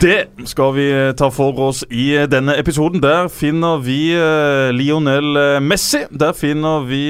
Det skal vi eh, ta for oss i eh, denne episoden. Der finner vi uh, Lionel Messi. Der finner vi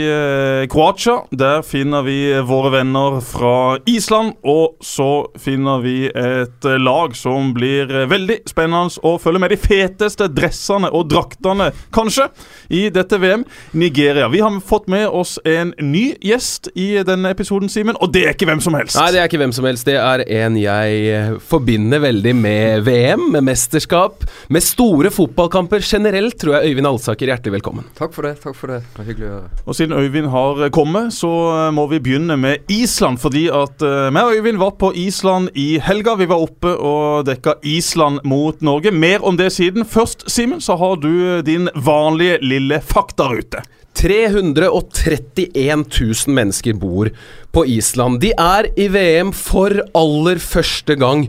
Kroatia. Der finner vi våre venner fra Island. Og så finner vi et lag som blir veldig spennende å følge med de feteste dressene og draktene, kanskje, i dette VM. Nigeria. Vi har fått med oss en ny gjest i denne episoden, Simen. Og det er ikke hvem som helst. Nei, det er ikke hvem som helst. Det er en jeg forbinder veldig med VM, med mesterskap, med store fotballkamper generelt, tror jeg Øyvind Alsaker hjertelig velkommen. Takk for det. takk for det. Det var hyggelig å gjøre. Og Siden Øyvind har kommet, så må vi begynne med Island. Fordi at uh, vi og Øyvind var på Island i helga. Vi var oppe og dekka Island mot Norge. Mer om det siden. Først, Simen, så har du din vanlige lille faktarute. 331 000 mennesker bor på Island. De er i VM for aller første gang.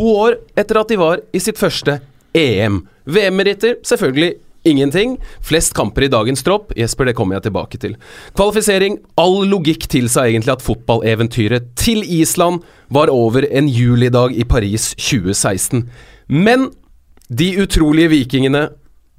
To år etter at de var i sitt første EM. VM-meritter, selvfølgelig ingenting. Flest kamper i dagens tropp. Jesper, det kommer jeg tilbake til. Kvalifisering. All logikk tilsa egentlig at fotballeventyret til Island var over en julidag i Paris 2016. Men de utrolige vikingene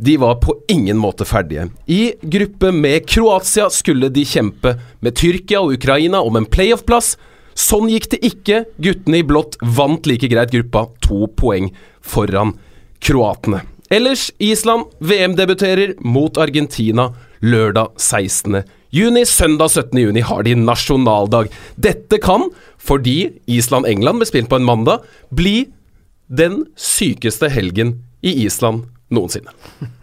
de var på ingen måte ferdige. I gruppe med Kroatia skulle de kjempe med Tyrkia og Ukraina om en playoff-plass. Sånn gikk det ikke. Guttene i blått vant like greit gruppa, to poeng foran kroatene. Ellers, Island VM-debuterer mot Argentina lørdag 16. juni. Søndag 17. juni har de nasjonaldag. Dette kan, fordi Island-England ble spilt på en mandag, bli den sykeste helgen i Island noensinne.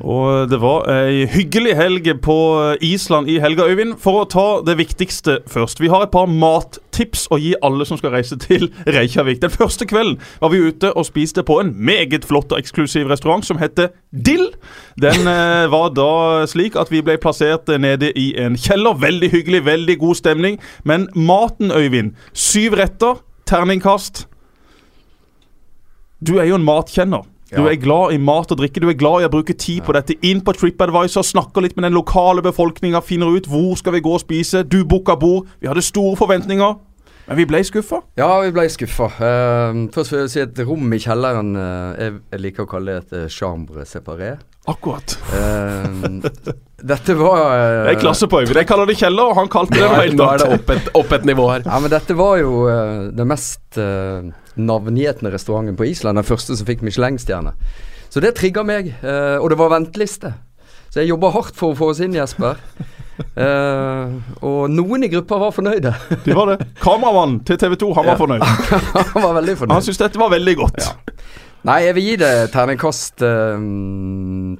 Og det var ei hyggelig helg på Island i helga, Øyvind. For å ta det viktigste først. Vi har et par mattips å gi alle som skal reise til Reykjavik. Den første kvelden var vi ute og spiste på en meget flott og eksklusiv restaurant som heter Dill. Den eh, var da slik at vi ble plassert nede i en kjeller. Veldig hyggelig, veldig god stemning. Men maten, Øyvind. Syv retter, terningkast. Du er jo en matkjenner. Du er glad i mat og drikke, du er glad i å bruke tid på dette. Inn på TripAdvisor, snakker litt med den lokale befolkninga, finner ut hvor skal vi gå og spise. Du booka bord. Vi hadde store forventninger. Men vi ble skuffa? Ja, vi ble skuffa. Uh, først vil jeg si et rom i kjelleren uh, jeg, jeg, liker å kalle det et uh, chambre séparé. Akkurat. dette var Det er klassepoeng. på Jeg kaller det kjeller, og han kalte det noe helt annet. Nå er det opp et, opp et, nivå her. Ja, men dette var jo det mest navngjetne restauranten på Island. Den første som fikk Michelin-stjerne. Så det trigga meg. Uh, og det var venteliste. Så jeg jobba hardt for å få oss inn, Jesper. Uh, og noen i gruppa var fornøyde. De var det. Kameramannen til TV 2, han var fornøyd. han var veldig fornøyd. Han syntes dette var veldig godt. Ja. Nei, jeg vil gi det terningkast uh,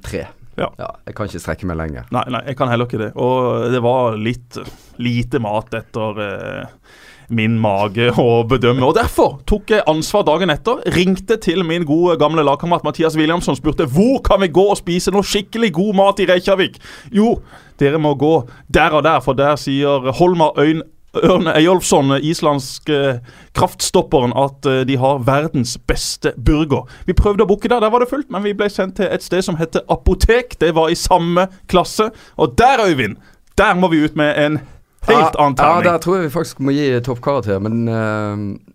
tre. Ja. ja. Jeg kan ikke strekke meg lenger. Nei, nei, jeg kan heller ikke det. Og det var litt lite mat etter uh, min mage å bedømme. Og Derfor tok jeg ansvar dagen etter. Ringte til min gode gamle lagkamerat Mathias Williamson spurte hvor kan vi gå og spise noe skikkelig god mat i Reykjavik. Jo, dere må gå der og der, for der sier Holmar Øyn Ørne Eyolfsson, islandsk kraftstopperen, at eh, de har verdens beste burger. Vi prøvde å booke der, der var det fullt, men vi ble sendt til et sted som heter Apotek. Det var i samme klasse. Og der, Øyvind, der må vi ut med en Helt annen terning. Ja, der tror jeg vi faktisk må gi toppkarakter, men uh,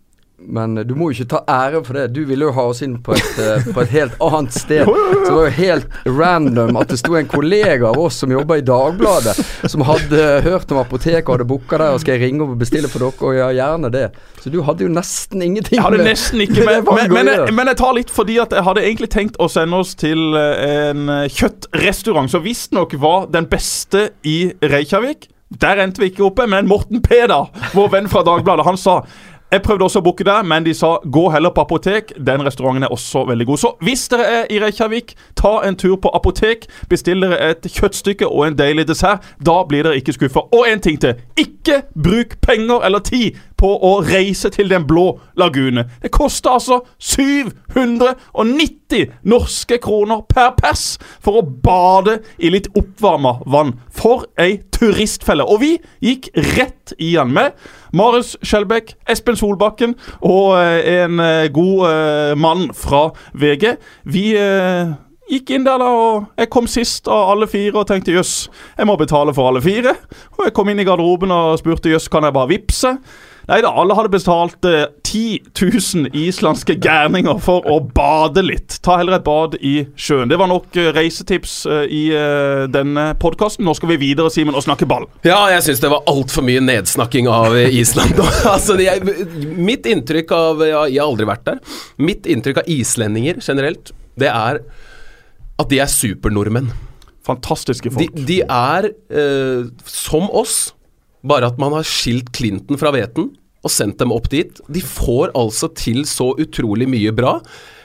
men du må jo ikke ta ære for det. Du ville jo ha oss inn på et, uh, på et helt annet sted. Så det var jo helt random at det sto en kollega av oss som jobba i Dagbladet, som hadde hørt om apoteket og hadde booka der, og skal jeg ringe og bestille for dere, og ja, gjerne det. Så du hadde jo nesten ingenting Jeg hadde nesten ikke med, men, men, jeg, men, jeg, tar litt fordi at jeg hadde egentlig tenkt å sende oss til eh, en kjøttrestaurant som visstnok var den beste i Reykjavik. Der endte vi ikke oppe, men Morten P, da, vår venn fra Dagbladet, han sa jeg prøvde også å booke der, men de sa gå heller på apotek. Den restauranten er også veldig god. Så hvis dere er i Reykjavik, ta en tur på apotek. Bestill dere et kjøttstykke og en deilig dessert. Da blir dere ikke skuffa. Og en ting til. Ikke bruk penger eller tid på å reise til Den blå lagune. Det koster altså 790 norske kroner per pers for å bade i litt oppvarma vann. For ei turistfelle. Og vi gikk rett i den med Marius Skjelbæk, Espen Solbakken og eh, en eh, god uh, mann fra VG. Vi gikk inn der da, og jeg kom sist av alle fire og tenkte jøss, jeg må betale for alle fire. Og jeg kom inn i garderoben og spurte jøss, kan jeg bare vippse? Nei da, alle hadde betalt eh, 10 000 islandske gærninger for å bade litt. Ta heller et bad i sjøen. Det var nok eh, reisetips eh, i eh, denne podkasten. Nå skal vi videre, Simen, og snakke ball. Ja, jeg syns det var altfor mye nedsnakking av eh, Island. altså, jeg, mitt inntrykk av ja, Jeg har aldri vært der. Mitt inntrykk av islendinger generelt, det er at de er supernordmenn. Fantastiske De, folk. de er eh, som oss, bare at man har skilt Clinton fra hveten og sendt dem opp dit. De får altså til så utrolig mye bra.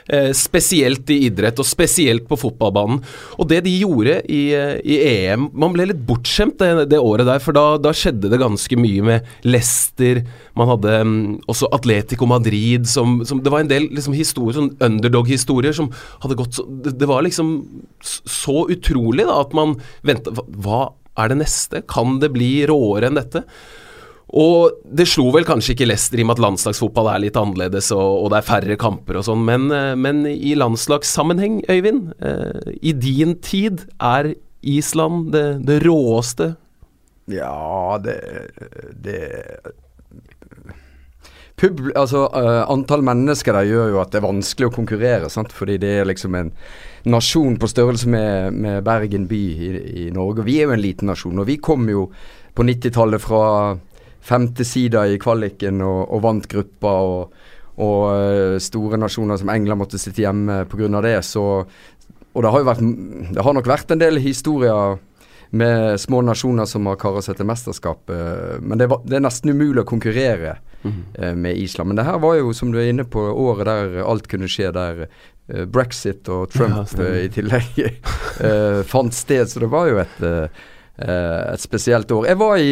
Eh, spesielt i idrett, og spesielt på fotballbanen. Og det de gjorde i, eh, i EM Man ble litt bortskjemt det, det året der, for da, da skjedde det ganske mye med Leicester. Man hadde um, også Atletico Madrid som, som Det var en del liksom, historier, sånn underdog-historier som hadde gått så det, det var liksom så utrolig da, at man venta hva, er det neste? Kan det bli råere enn dette? Og det slo vel kanskje ikke Leicester i og med at landslagsfotball er litt annerledes og, og det er færre kamper og sånn, men, eh, men i landslagssammenheng, Øyvind, eh, i din tid, er Island det, det råeste? Ja, det, det Pub, altså, uh, Antall mennesker der gjør jo at det er vanskelig å konkurrere. Sant? Fordi det er liksom en nasjon på størrelse med, med Bergen by i, i Norge. Og vi er jo en liten nasjon. Og vi kom jo på 90-tallet fra femte sida i kvaliken og, og vant gruppa. Og, og eh, store nasjoner som England måtte sitte hjemme pga. det. Så, og det har jo vært Det har nok vært en del historier med små nasjoner som har kara seg til mesterskap. Men det, var, det er nesten umulig å konkurrere eh, med Island. Men det her var jo, som du er inne på, året der alt kunne skje. Der eh, brexit og Trump eh, i tillegg fant sted. Så det var jo et, et spesielt år. Jeg var i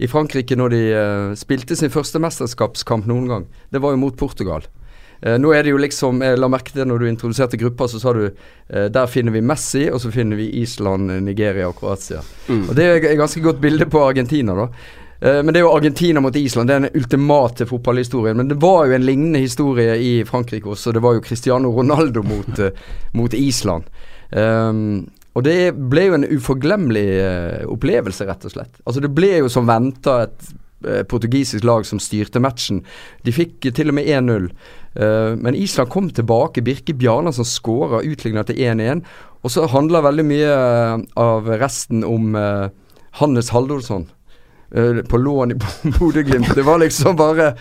i Frankrike når de uh, spilte sin første mesterskapskamp noen gang. Det var jo mot Portugal. Uh, nå er det jo liksom Jeg la merke til når du introduserte gruppa, så sa du uh, der finner vi Messi, og så finner vi Island, Nigeria og Kroatia. Og Det er et ganske godt bilde på Argentina, da. Men det er jo Argentina mot Island. Det er den ultimate fotballhistorien. Men det var jo en lignende historie i Frankrike også. Det var jo Cristiano Ronaldo mot, mot Island. Um, og det ble jo en uforglemmelig uh, opplevelse, rett og slett. Altså Det ble jo som venta et uh, portugisisk lag som styrte matchen. De fikk eh, til og med 1-0. Uh, men Island kom tilbake. Birke Bjarnason skåra, utligna til 1-1. Og så handler veldig mye eh, av resten om eh, Hannes Haldorsson eh, på lån i Bodø-Glimt. Det var liksom bare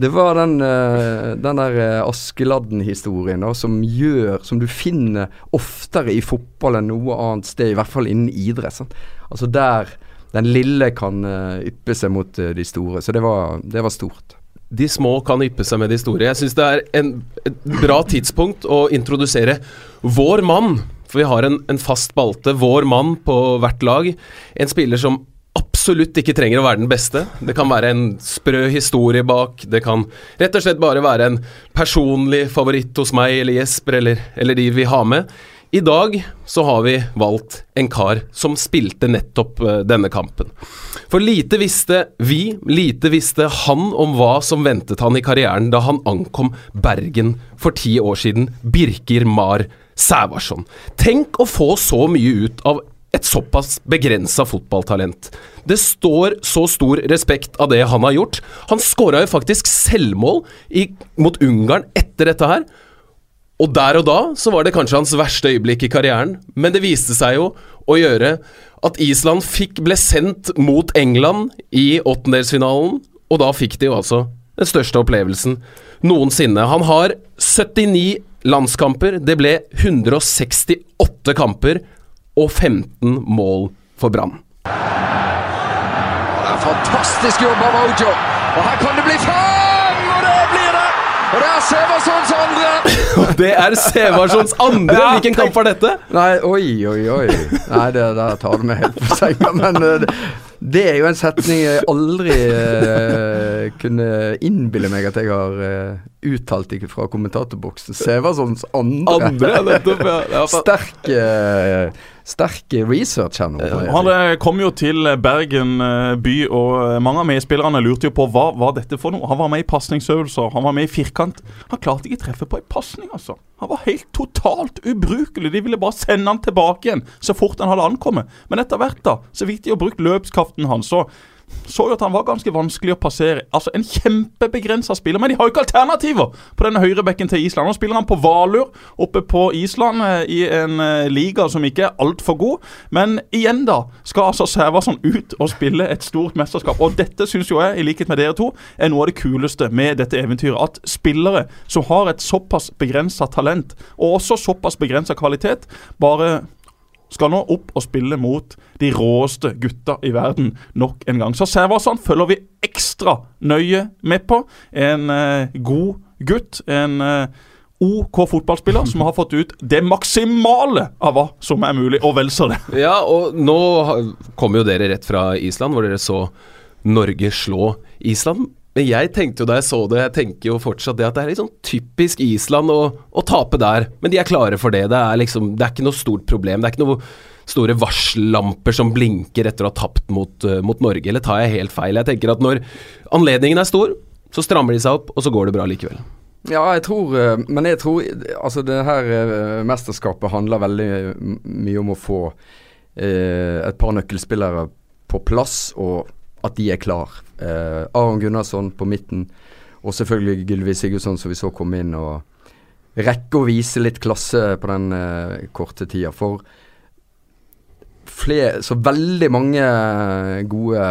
det var den, eh, den der eh, Askeladden-historien som gjør Som du finner oftere i fotball enn noe annet sted, i hvert fall innen idrett. Sant? Altså der den lille kan eh, yppe seg mot de store. Så det var, det var stort. De små kan yppe seg med de store. Jeg syns det er en, et bra tidspunkt å introdusere vår mann. For vi har en, en fast balte, vår mann, på hvert lag. En spiller som absolutt ikke trenger å være den beste. Det kan være en sprø historie bak. Det kan rett og slett bare være en personlig favoritt hos meg eller Jesper eller, eller de vi har med. I dag så har vi valgt en kar som spilte nettopp eh, denne kampen. For lite visste vi, lite visste han om hva som ventet han i karrieren da han ankom Bergen for ti år siden. Birkir Mar Sævarsson. Tenk å få så mye ut av et såpass begrensa fotballtalent. Det står så stor respekt av det han har gjort. Han skåra jo faktisk selvmål i, mot Ungarn etter dette her. Og der og da så var det kanskje hans verste øyeblikk i karrieren, men det viste seg jo å gjøre at Island fikk ble sendt mot England i åttendelsfinalen, og da fikk de jo altså den største opplevelsen noensinne. Han har 79 landskamper, det ble 168 kamper og 15 mål for Brann. Fantastisk jobb av Ojo. Og her kan det bli fem! Og det blir det! Og det er Severssons andre! Det er Sevarssons andre! Hvilken kamp var dette? Nei, oi, oi, oi. Nei, det der tar du meg helt på senga. Men eh, det er jo en setning jeg aldri uh, kunne innbille meg at jeg har uh, uttalt ikke fra kommentatorboksen. Severssons andre. Andre, nettopp. Ja. Sterk, eh, sterk research her nå. Han eh, kom jo til Bergen eh, by, og eh, mange av medspillerne lurte jo på hva var dette for noe. Han var med i pasningsøvelser, han var med i firkant. Han klarte ikke treffe på en pasning, altså. Han var helt totalt ubrukelig. De ville bare sende han tilbake igjen så fort han hadde ankommet. Men etter hvert, da, så fikk de jo brukt løpskraften hans. Så så jo at han var ganske vanskelig å passere. Altså En kjempebegrensa spiller. Men de har jo ikke alternativer på denne høyrebekken til Island. Nå spiller han på Valur oppe på Island eh, i en eh, liga som ikke er altfor god. Men igjen, da, skal altså Sævarsson ut og spille et stort mesterskap. Og dette syns jo jeg, i likhet med dere to, er noe av det kuleste med dette eventyret. At spillere som har et såpass begrensa talent, og også såpass begrensa kvalitet, bare skal nå opp og spille mot de råeste gutta i verden nok en gang. Så Sævarsson følger vi ekstra nøye med på. En eh, god gutt. En eh, OK fotballspiller som har fått ut det maksimale av hva som er mulig, og vel så det. Ja, og nå kommer jo dere rett fra Island, hvor dere så Norge slå Island. Men jeg tenkte jo da jeg så det, jeg tenker jo fortsatt det at det er liksom typisk Island å, å tape der. Men de er klare for det. Det er liksom, det er ikke noe stort problem. Det er ikke noe store varsellamper som blinker etter å ha tapt mot, eh, mot Norge. Eller tar jeg helt feil? Jeg tenker at når anledningen er stor, så strammer de seg opp, og så går det bra likevel. Ja, jeg tror eh, Men jeg tror Altså, det her eh, mesterskapet handler veldig mye om å få eh, et par nøkkelspillere på plass, og at de er klar. Eh, Aron Gunnarsson på midten, og selvfølgelig Gylvi Sigurdsson, som vi så komme inn og rekke å vise litt klasse på den eh, korte tida. For flere, så veldig mange gode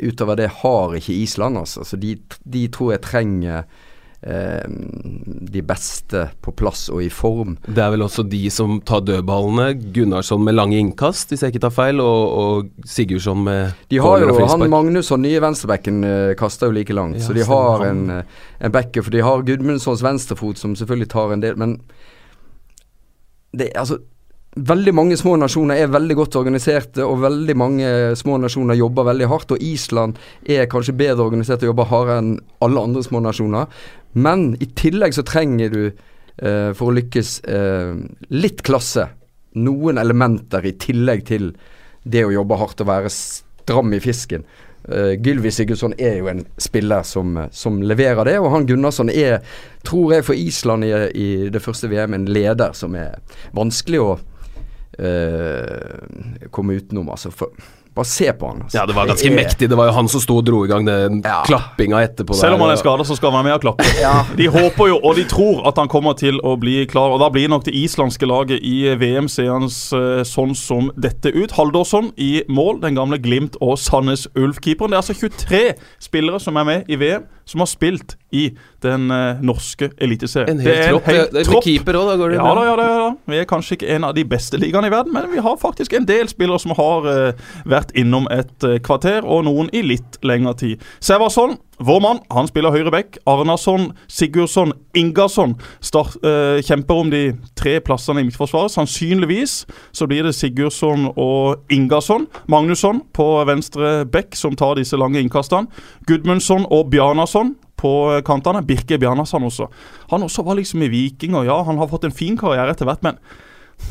utover det har ikke Island, altså. Så de, de tror jeg trenger eh, de beste på plass og i form. Det er vel også de som tar dødballene. Gunnarsson med lange innkast, hvis jeg ikke tar feil, og, og Sigurdsson med De har jo han Magnus Magnusson, nye venstrebekken, eh, kaster jo like langt. Ja, så de har han. en, eh, en backer. For de har Gudmundssons venstrefot, som selvfølgelig tar en del, men det, altså, Veldig mange små nasjoner er veldig godt organiserte, og veldig mange små nasjoner jobber veldig hardt. Og Island er kanskje bedre organisert og jobber hardere enn alle andre små nasjoner. Men i tillegg så trenger du, eh, for å lykkes, eh, litt klasse. Noen elementer i tillegg til det å jobbe hardt og være stram i fisken. Uh, Gylvi Sigurdsson er jo en spiller som, eh, som leverer det, og han Gunnarsson er, tror jeg, for Island i, i det første VM en leder som er vanskelig å eh, komme utenom. Altså, for, bare se på han. Altså. Ja, det var ganske er- mektig. Det var jo han som sto og dro i gang den Ja. klappinga etterpå. Selv om han er skada, så skal han være med og klappe. De håper jo, og de tror, at han kommer til å bli klar. Og Da blir nok det islandske laget i VM seende eh, sånn som dette ut. Haldorsson i mål, den gamle Glimt og Sandnes Ulf-keeperen. Det er altså 23 spillere som er med i VM, som har spilt i den uh, norske eliteserien. En Det er tropp. hel Det- det- Med keeper òg, da går det Ja da, ja da, ja da. Vi er kanskje ikke en av de beste ligaene i verden, men vi har faktisk en del spillere som har uh, vært innom et uh, kvarter, og noen i litt lengre tid. Sævarsson, vår mann, han spiller høyre back. Arnason, Sigurdsson, Ingasson start, eh, kjemper om de tre plassene i midtforsvaret. Sannsynligvis så blir det Sigurdsson og Ingasson. Magnusson på venstre back, som tar disse lange innkastene. Gudmundsson og Bjarnason på kantene. Birke Bjarnason også. Han også var liksom i Viking, og ja, han har fått en fin karriere etter hvert, men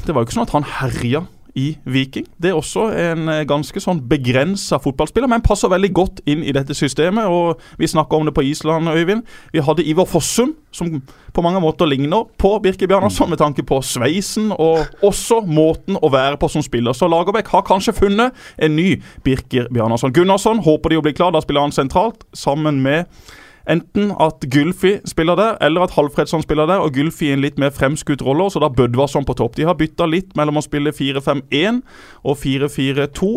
det var jo ikke sånn at han herja i Viking. Det er også en eh, ganske sånn begrensa fotballspiller, men passer veldig godt inn i dette systemet. og Vi snakka om det på Island, Øyvind. Vi hadde Ivar Fossum, som på mange måter ligner på Birke Bjarnason med tanke på sveisen og også måten å være på som spiller. Så Lagerbäck har kanskje funnet en ny Birker Bjarnason. Gunnarsson håper de å bli klar, da spiller han sentralt sammen med Enten at Gylfi spiller der, eller at Halfredsson spiller der, og Gylfi i en litt mer fremskutt rolle, så da Bødvarsson på topp. De har bytta litt mellom å spille 4-5-1 og 4-4-2.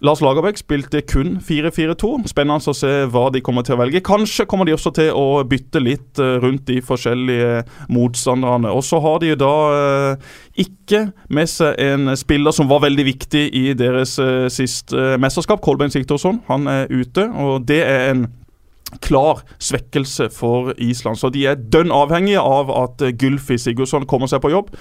Lars Lagerbäck spilte kun 4-4-2. Spennende å se hva de kommer til å velge. Kanskje kommer de også til å bytte litt eh, rundt de forskjellige motstanderne. Og så har de jo da eh, ikke med seg en spiller som var veldig viktig i deres eh, siste mesterskap. Kolbein Siktorsson. Han er ute, og det er en klar svekkelse for Island. Så de er dønn avhengige av at eh, Gylfi Sigurdsson kommer seg på jobb.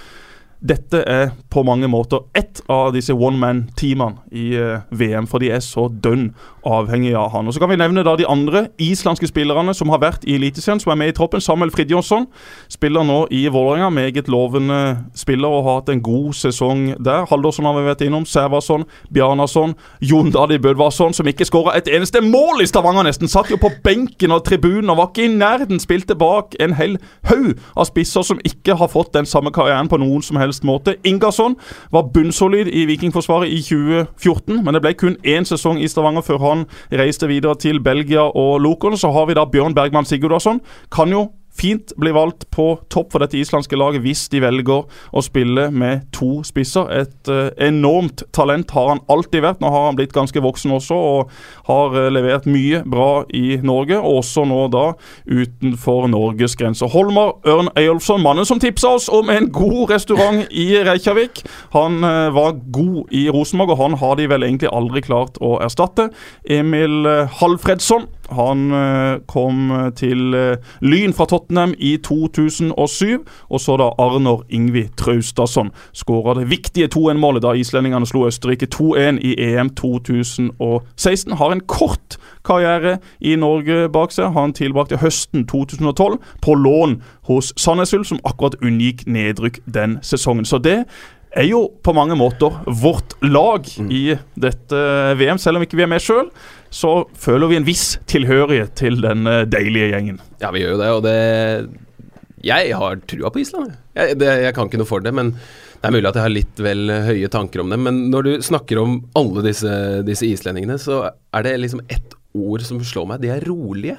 Dette er på mange måter ett av disse one man-teamene i uh, VM, for de er så dønn avhengige av han. Og Så kan vi nevne da de andre islandske spillerne som har vært i Eliteserien, som er med i troppen. Samuel Fridjonsson spiller nå i Vålerenga, meget lovende spiller og har hatt en god sesong der. Haldorsson har vi vært innom, Sævarsson, Bjarnason, Jon Dadi Bødvarsson, som ikke skåra et eneste mål i Stavanger, nesten. Satt jo på benken og tribunen og var ikke i nærheten. Spilte bak en hel haug av spisser som ikke har fått den samme karrieren på noen som helst helst måte. Ingasson var bunnsolid i Vikingforsvaret i 2014, men det ble kun én sesong i Stavanger før han reiste videre til Belgia og Lokon. Så har vi da Bjørn Bergman Sigurdarsson. Kan jo fint bli valgt på topp for dette islandske laget hvis de velger å spille med to spisser. Et uh, enormt talent har han alltid vært. Nå har han blitt ganske voksen også og har uh, levert mye bra i Norge, og også nå da utenfor Norges grenser. Holmar Ørn Eyolfsson, mannen som tipsa oss om en god restaurant i Reykjavik. Han uh, var god i Rosenborg, og han har de vel egentlig aldri klart å erstatte. Emil Halfredsson han eh, kom til eh, Lyn fra Tottenham i 2007. Og så da Arnor Ingvi Traustason skåra det viktige 2-1-målet da islendingene slo Østerrike 2-1 i EM 2016. Har en kort karriere i Norge bak seg. Han tilbrakte høsten 2012 på lån hos Sandnes Ulf, som akkurat unngikk nedrykk den sesongen. Så det er jo på mange måter vårt lag i dette VM, selv om ikke vi er med sjøl så føler vi en viss tilhørighet til den deilige gjengen. Ja, vi gjør jo det, og det Jeg har trua på Island. Jeg, det, jeg kan ikke noe for det, men det er mulig at jeg har litt vel høye tanker om det. Men når du snakker om alle disse, disse islendingene, så er det liksom ett ord som slår meg. De er rolige.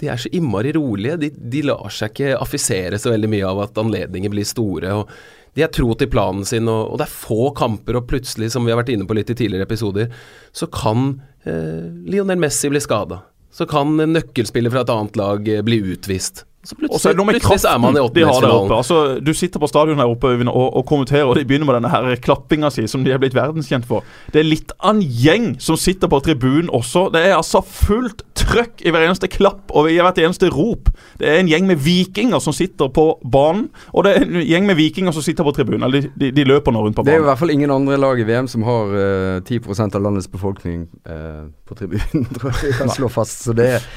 De er så innmari rolige. De, de lar seg ikke affisere så veldig mye av at anledninger blir store. og de er tro til planen sin, og, og, det er få kamper, og plutselig, som vi har vært inne på litt i tidligere episoder, så kan eh, Lionel Messi blir skada. Så kan en nøkkelspiller fra et annet lag eh, bli utvist. Så plutselig, så er det noe med kraften de har der oppe. Altså, du sitter på stadion her oppe og, og, kommenterer, og de begynner med denne her klappinga si, som de er blitt verdenskjent for. Det er litt av en gjeng som sitter på tribunen også. Det er altså fullt trøkk i hver eneste klapp og i hvert eneste rop. Det er en gjeng med vikinger som sitter på banen, og det er en gjeng med vikinger som sitter på tribunen. De, de, de løper nå rundt på banen. Det er i hvert fall ingen andre lag i VM som har uh, eh, 10% av landets befolkning uh, på tribunen, tror jeg vi kan slå fast. Så det er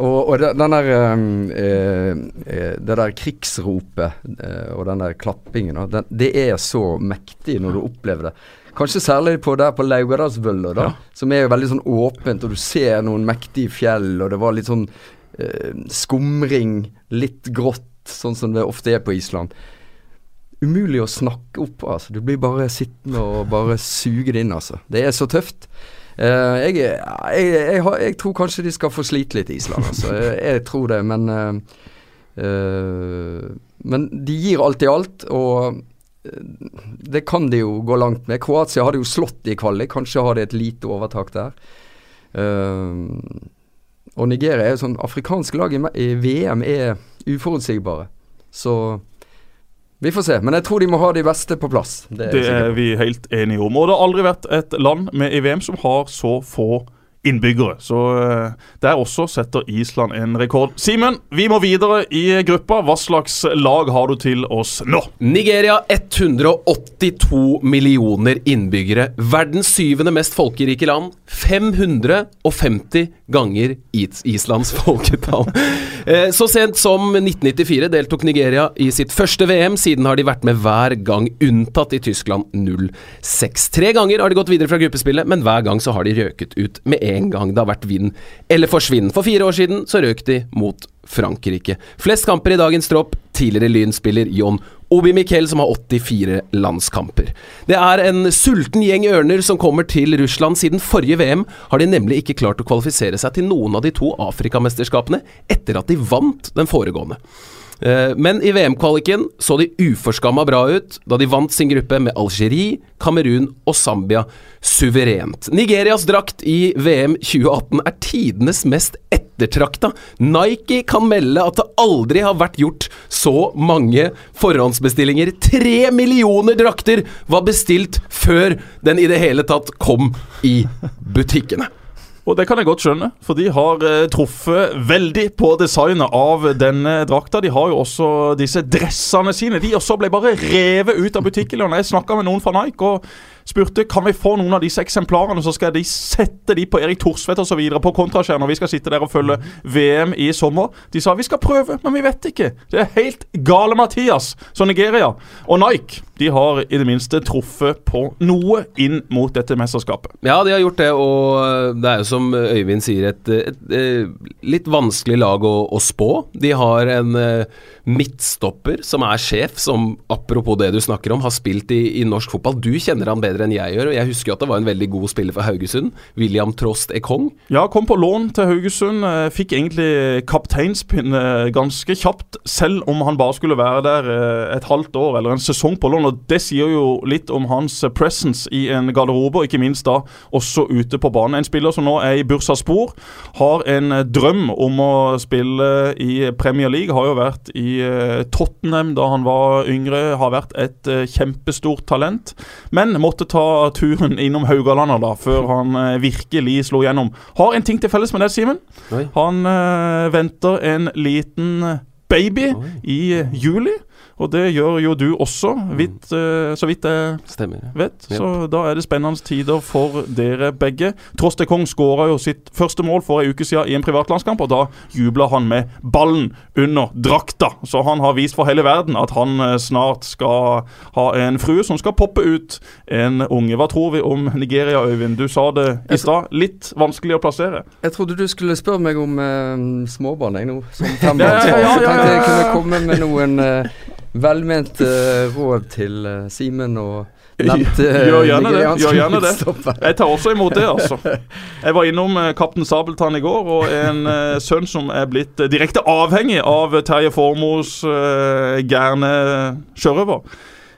og, og den der, eh, det der krigsropet eh, og den der klappingen, den, det er så mektig når du opplever det. Kanskje særlig på der på Laugadalsvølla, da, ja. som er jo veldig sånn åpent, og du ser noen mektige fjell, og det var litt sånn eh, skumring, litt grått, sånn som det ofte er på Island. Umulig å snakke opp, altså. Du blir bare sittende og bare suge det inn, altså. Det er så tøft. Uh, jeg, jeg, jeg, jeg, tror kanskje de skal få slite litt i Island, altså. jeg, tror det, men uh, uh, Men de gir alt i alt, og det kan de jo gå langt med. Kroatia hadde jo slått i kvalik, kanskje har de et lite overtak der. og Nigeria er jo sånn Afrikanske lag i, i VM er uforutsigbare. Så vi får se, men jeg tror de må ha de beste på plass. Det er, det er vi helt enige om. Og det har aldri vært et land med i VM som har så få innbyggere. Så uh, der også setter Island en rekord. Simen, vi må videre i gruppa. Hva slags lag har du til oss nå? Nigeria 182 millioner innbyggere. Verdens syvende mest folkerike land. 550 ganger Islands folketall. uh, så sent som 1994 deltok Nigeria i sitt første VM. Siden har de vært med hver gang, unntatt i Tyskland 06. Tre ganger har de gått videre fra gruppespillet, men hver gang så har de røket ut med en gang det har vært vinn eller forsvinn. For fire år siden så røk de mot Frankrike. Flest kamper i dagens tropp. Tidligere Lyn-spiller John Obi Miquel som har 84 landskamper. Det er en sulten gjeng ørner som kommer til Russland. Siden forrige VM har de nemlig ikke klart å kvalifisere seg til noen av de to Afrikamesterskapene etter at de vant den foregående. Eh, men i VM-kvaliken så de uforskamma bra ut da de vant sin gruppe med Algerie, Kamerun og Zambia suverent. Nigerias drakt i VM 2018 er tidenes mest ettertrakta. Nike kan melde at det aldri har vært gjort så mange forhåndsbestillinger. Tre millioner drakter var bestilt før den i det hele tatt kom i butikkene. Og det kan jeg godt skjønne, for de har eh, truffet veldig på designet av denne drakta. De har jo også disse dressene sine. De også ble bare revet ut av butikken. Når jeg snakka med noen fra Nike og spurte kan vi få noen av disse eksemplarene, så skal de sette de på Erik Thorsvedt osv. på kontraskjær når vi skal sitte der og følge VM i sommer. De sa vi skal prøve, men vi vet ikke. Det er helt gale, Mathias. Så Nigeria og Nike de har i det minste truffet på noe inn mot dette mesterskapet. Ja, de har gjort det, og det er jo som Øyvind sier, et, et, et litt vanskelig lag å, å, spå. De har en uh, midtstopper som er sjef, som apropos det du snakker om, har spilt i, i norsk fotball. Du kjenner han bedre enn jeg gjør, og jeg husker at det var en veldig god spiller for Haugesund. William Trost Ekong. Ja, kom på lån til Haugesund. Eh, fikk egentlig kapteinspinne ganske kjapt, selv om han bare skulle være der eh, et halvt år eller en sesong på lån og Det sier jo litt om hans presence i en garderobe, og ikke minst da også ute på banen. En spiller som nå er i Bursa spor, har en drøm om å spille i Premier League. Har jo vært i eh, Tottenham da han var yngre, har vært et eh, kjempestort talent. Men måtte ta turen innom Haugalandet da, før han eh, virkelig slo gjennom. Har en ting til felles med det, Simen. Han venter en liten baby Oi. i juli. Og det gjør jo du også, vidt, uh, så vidt jeg Stemmer, vet. Yep. Så da er det spennende tider for dere begge. Tross det Kong skåra jo sitt første mål for ei uke siden i en privatlandskamp, og da jubla han med ballen under drakta. Så han har vist for hele verden at han uh, snart skal ha en frue som skal poppe ut en unge. Hva tror vi om Nigeria, Øyvind? Du sa det i stad. Litt vanskelig å plassere. Jeg trodde du skulle spørre meg om uh, småbarn, jeg nå. Som fembarnsfar. Ja, ja, ja, ja, tenkte jeg kunne komme med noen uh, velment uh, råd til uh, Simen og nevnte uh, Gjør gjerne det. Gjør gjerne det. Jeg tar også imot det, altså. Jeg var innom uh, Kaptein Sabeltann i går, og en sønn som er blitt direkte avhengig av Terje Formos gærne sjørøver.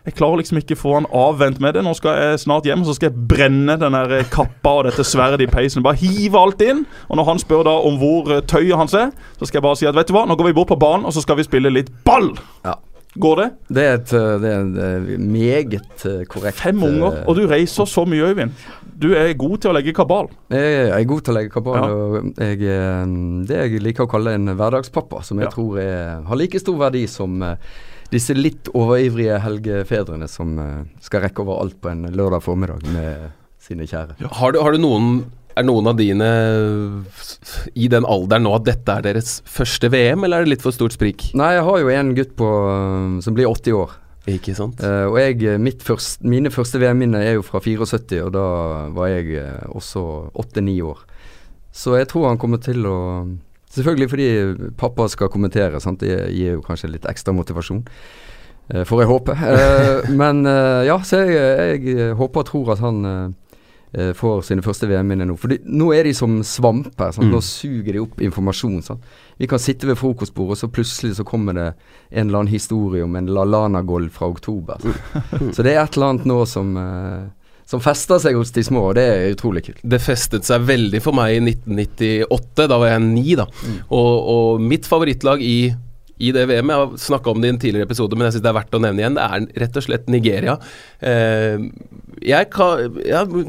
Jeg klarer liksom ikke få han avvent med det. Nå skal jeg snart hjem og så skal jeg brenne den der kappa og dette sverdet i peisen. Bare hive alt inn. Og når han spør da om hvor tøyet hans er, så skal jeg bare si at vet du hva, nå går vi bort på banen og så skal vi spille litt ball. Ja. Går det? Det er, et, eh, det er en eh, meget eh, korrekt Fem unger, og du reiser så mye, Øyvind. Du er god til å legge kabal. Jeg er god til å legge kabal, ja. og jeg, det jeg liker å kalle en hverdagspappa, som jeg ja. tror er, har like stor verdi som disse litt overivrige helgefedrene som skal rekke over alt på en lørdag formiddag med sine kjære. Ja. Har, du, har, du, noen er noen av dine i den alderen nå at dette er deres første VM, eller er det litt for stort sprik? Nei, jeg har jo en gutt på, som blir 80 år. Ikke sant? Uh, og jeg, først, mine første VM-minner er jo fra 74, og da var jeg uh, også 8-9 år. Så jeg tror han kommer til å Selvfølgelig fordi pappa skal kommentere, sant? det gir jo kanskje litt ekstra motivasjon. Får jeg håpe. men ja, så jeg, jeg, håper og tror at han får sine første VM-minner nå. For nå er de som svamper. Mm. Nå suger de opp informasjon. Sant? Vi kan sitte ved frokostbordet, og så plutselig så kommer det en eller annen historie om en LaLana-golv fra oktober. Mm. så det er et eller annet nå som uh, som fester seg hos de små, og det er utrolig kult. Det festet seg veldig for meg i 1998, da var jeg ni, da. Mm. Og, og mitt favorittlag i i det VM. Jeg har snakka om det i en tidligere episode, men jeg syns det er verdt å nevne igjen. Det er rett og slett Nigeria. Eh, jeg, kan, jeg,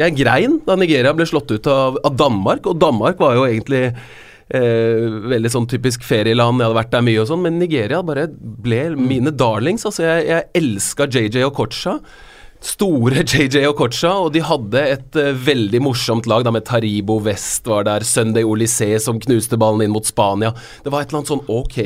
jeg, grein da Nigeria ble slått ut av, av Danmark, og Danmark var jo egentlig eh, veldig sånn typisk ferieland. Jeg hadde vært der mye og sånn, men Nigeria bare ble mine darlings. Altså, jeg, jeg elska JJ Okocha store JJ Okocha, og de hadde et uh, veldig morsomt lag da med Taribo West var der, Sunday Olysé som knuste ballen inn mot Spania. Det var et eller annet sånn Ok,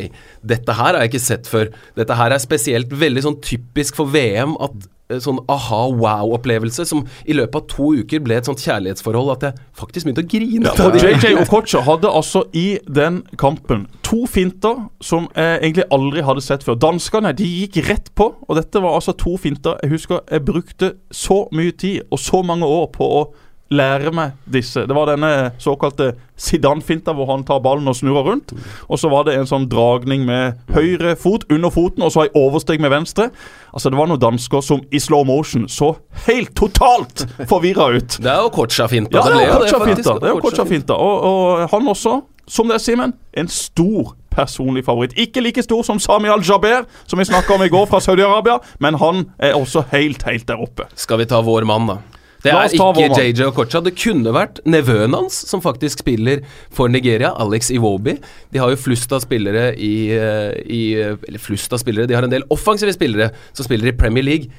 dette her har jeg ikke sett før. Dette her er spesielt veldig sånn typisk for VM at sånn aha-wow-opplevelse som i løpet av to uker ble et sånt kjærlighetsforhold at jeg faktisk begynte å grine. Ja, JJ Okocha hadde altså i den kampen to finter som jeg egentlig aldri hadde sett før. Danskene de gikk rett på, og dette var altså to finter. Jeg husker jeg brukte så mye tid og så mange år på å lære meg disse. Det var denne såkalte Zidane-finta hvor han tar ballen og snurrer rundt. Og så var det en sånn dragning med høyre fot under foten, og så ei oversteg med venstre. Altså Det var noen dansker som i slow motion så helt totalt forvirra ut. Det er jo Kocha-finta. Ja, det er jo Kocha-finta. Det er Kocha-finta. Og, og han også, som det er Simen, en stor personlig favoritt. Ikke like stor som Sami al-Jaber, som vi snakka om i går fra Saudi-Arabia, men han er også helt, helt der oppe. Skal vi ta vår mann, da? Det er ikke. JJ Okocha. Det kunne vært nevøen hans, som faktisk spiller for Nigeria, Alex Iwobi. De har jo flust av spillere i, eh, i Eller flust av spillere, de har en del offensive spillere som spiller i Premier League.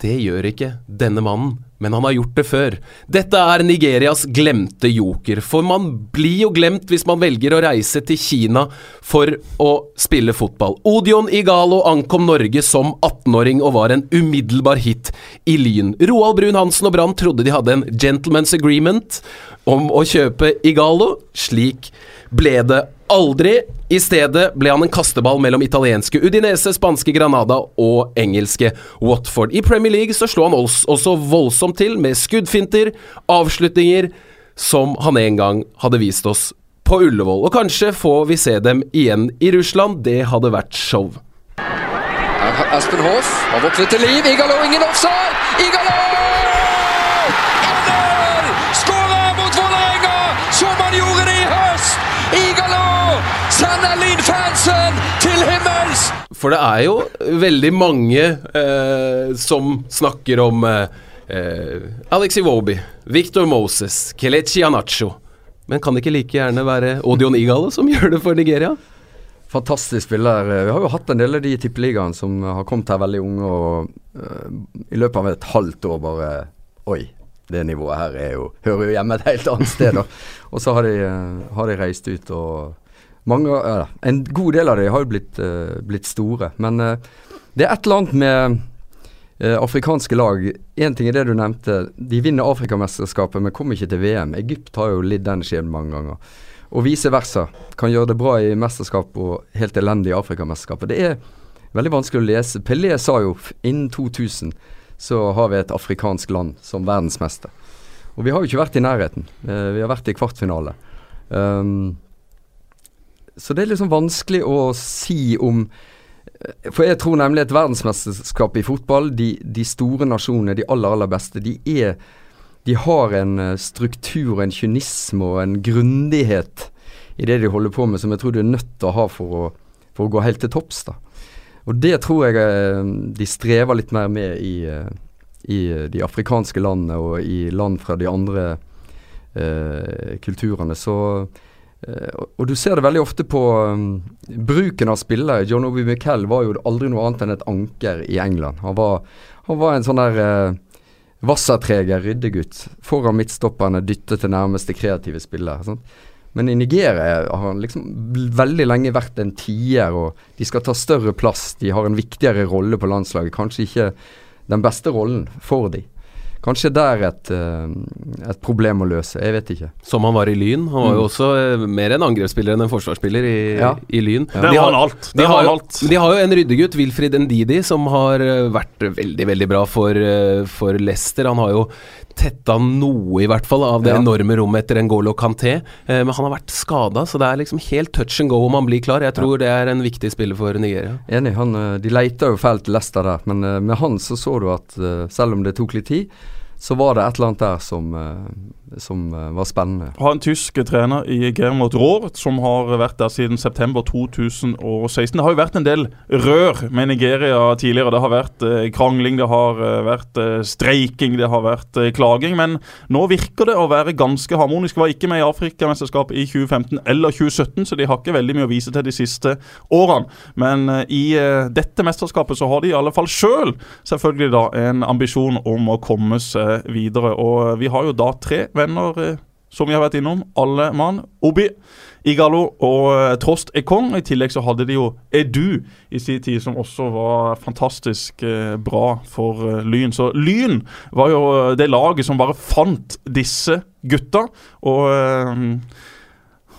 Det gjør ikke denne mannen, men han har gjort det før. Dette er Nigerias glemte joker, for man blir jo glemt hvis man velger å reise til Kina for å spille fotball. Odion Igalo ankom Norge som 18-åring og var en umiddelbar hit i Lyn. Roald Brun-Hansen og Brann trodde de hadde en gentleman's agreement om å kjøpe Igalo. Slik ble det aldri. I stedet ble han en kasteball mellom italienske Udinese, spanske Granada og engelske Watford. I Premier League så slo han også voldsomt til med skuddfinter, avslutninger, som han en gang hadde vist oss på Ullevål. Og kanskje får vi se dem igjen i Russland. Det hadde vært show. Aspen Hoff har våknet til liv. Igalo, ingen offside! Igalo! 1-0! Skårer mot Vålerenga, som han gjorde det i høst! Igalo sender Lyn-fansen til himmels! For det er jo veldig mange eh, som snakker om eh, eh, Alex Iwobi, Victor Moses, Kelechi Anacho. Men kan det ikke like gjerne være Odion Igalo som gjør det for Nigeria? Fantastisk spiller. Vi har jo hatt en del av de i tippeligaen som har kommet her veldig unge, og uh, i løpet av et halvt år bare Oi, det nivået her er jo, hører jo hjemme et helt annet sted. Og så har de, uh, har de reist ut, og mange ja, En god del av dem har jo blitt, uh, blitt store. Men uh, det er et eller annet med øh, afrikanske lag. Én ting er det du nevnte. De vinner Afrikamesterskapet, men kommer ikke til VM. Egypt har jo lidd den skjebnen mange ganger. Og vice versa. Kan gjøre det bra i mesterskap og helt elendig i Afrikamesterskapet. Det er veldig vanskelig å lese. Pelé sa jo innen 2000 så har vi et afrikansk land som verdensmester. Og vi har jo ikke vært i nærheten. Eh, vi har vært i kvartfinale. Um, så det er liksom vanskelig å si om eh, For jeg tror nemlig et verdensmesterskap i fotball, de, de store nasjonene, de aller, aller beste, de er de har en eh, struktur, en kynisme og en grundighet i det de holder på med, som jeg tror du er nødt til å ha for å, for å gå helt til topps. da. Og det tror jeg eh, de strever litt mer med i, i de afrikanske landene og i land fra de andre eh, kulturene. Så og, og du ser det veldig ofte på um, bruken av spillere. John Obi Miquel var jo aldri noe annet enn et anker i England. Han var, han var en sånn der uh, Wassertreger ryddegutt. Foran midtstopperne dyttet til nærmeste kreative spiller. Sånn. Men i Nigeria har han liksom veldig lenge vært en tier, og de skal ta større plass. De har en viktigere rolle på landslaget. Kanskje ikke den beste rollen for de. Kanskje det er et, eh, et problem å løse. Jeg vet ikke. Som han var i Lyn. Han var jo også eh, mer en angrepsspiller enn en forsvarsspiller i, Ja. i Lyn. Det har han alt. De har, har jo, alt. de har jo en ryddegutt, Wilfrid Ndidi, som har eh, vært veldig veldig bra for, for Leicester. Han har jo tetta noe, i hvert fall, av det Ja. enorme rommet etter Ngolo Kanté. Eh, men han har vært skada, så det er liksom helt touch and go om han blir klar. Jeg tror det er en viktig spiller for Nigeria. Enig. Han, eh, de leita jo fælt Leicester der, men eh, med han så så du at eh, selv om det tok litt tid, så var det et eller annet der som, som eh, var spennende. har en tysk trener i Germot Rohr som har vært der siden september 2016. Det har jo vært en del rør med Nigeria tidligere. Det har vært eh, krangling, det har eh, vært streiking, det har vært klaging. Men nå virker det å være ganske harmonisk. Var ikke med i Afrikamesterskapet i 2015 eller 2017, så de har ikke veldig mye å vise til de siste årene. Men i dette mesterskapet så har de i alle fall sjøl selvfølgelig da en ambisjon om å komme seg videre. Og vi har jo da tre venner eh, som vi har vært innom. Alle mann. Obi, Igalo og Trost er kong. I tillegg så hadde de jo Edu i sin tid, som også var fantastisk eh, bra for eh, Lyn. Så Lyn var jo eh, det laget som bare fant disse gutta. Og eh,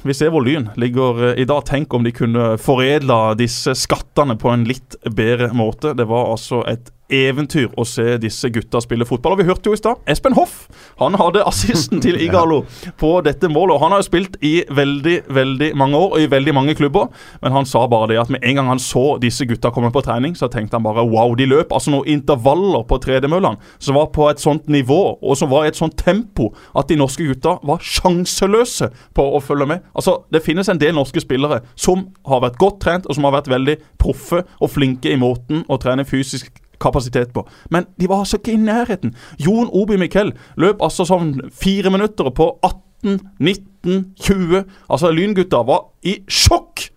vi ser hvor Lyn ligger eh, i dag. Tenk om de kunne foredla disse skattene på en litt bedre måte. Det var altså et eventyr å se disse gutta spille fotball. Og vi hørte jo i stad Espen Hoff. Han hadde assisten til Igalo på dette målet. Og han har jo spilt i veldig, veldig mange år og i veldig mange klubber. Men han sa bare det at med en gang han så disse gutta komme på trening, så tenkte han bare wow, de løp altså noen intervaller på tredemøllene som var på et sånt nivå og som var i et sånt tempo at de norske gutta var sjanseløse på å følge med. Altså, Det finnes en del norske spillere som har vært godt trent og som har vært veldig proffe og flinke i måten å trene fysisk kapasitet på. Men de var altså ikke i nærheten. Jon Obi Miquel løp altså sånn fire minutter på 18, 19, 20. Altså Lyngutta var i sjokk!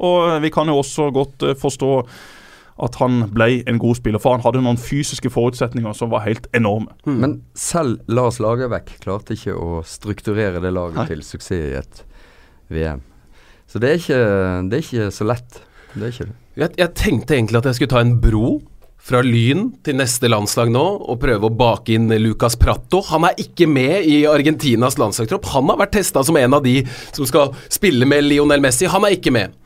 Og vi kan jo også godt eh, forstå at han ble en god spiller, for han hadde noen fysiske forutsetninger som var helt enorme. Men selv Lars Lagerbäck klarte ikke å strukturere det laget Nei. til suksess i et VM. Så det er ikke, det er ikke så lett. Det er ikke det. Jeg, jeg tenkte egentlig at jeg skulle ta en bro fra Lyn til neste landslag nå og prøve å bake inn Lucas Prato. Han er ikke med i Argentinas landslagstropp. Han har vært testa som en av de som skal spille med Lionel Messi. Han er ikke med.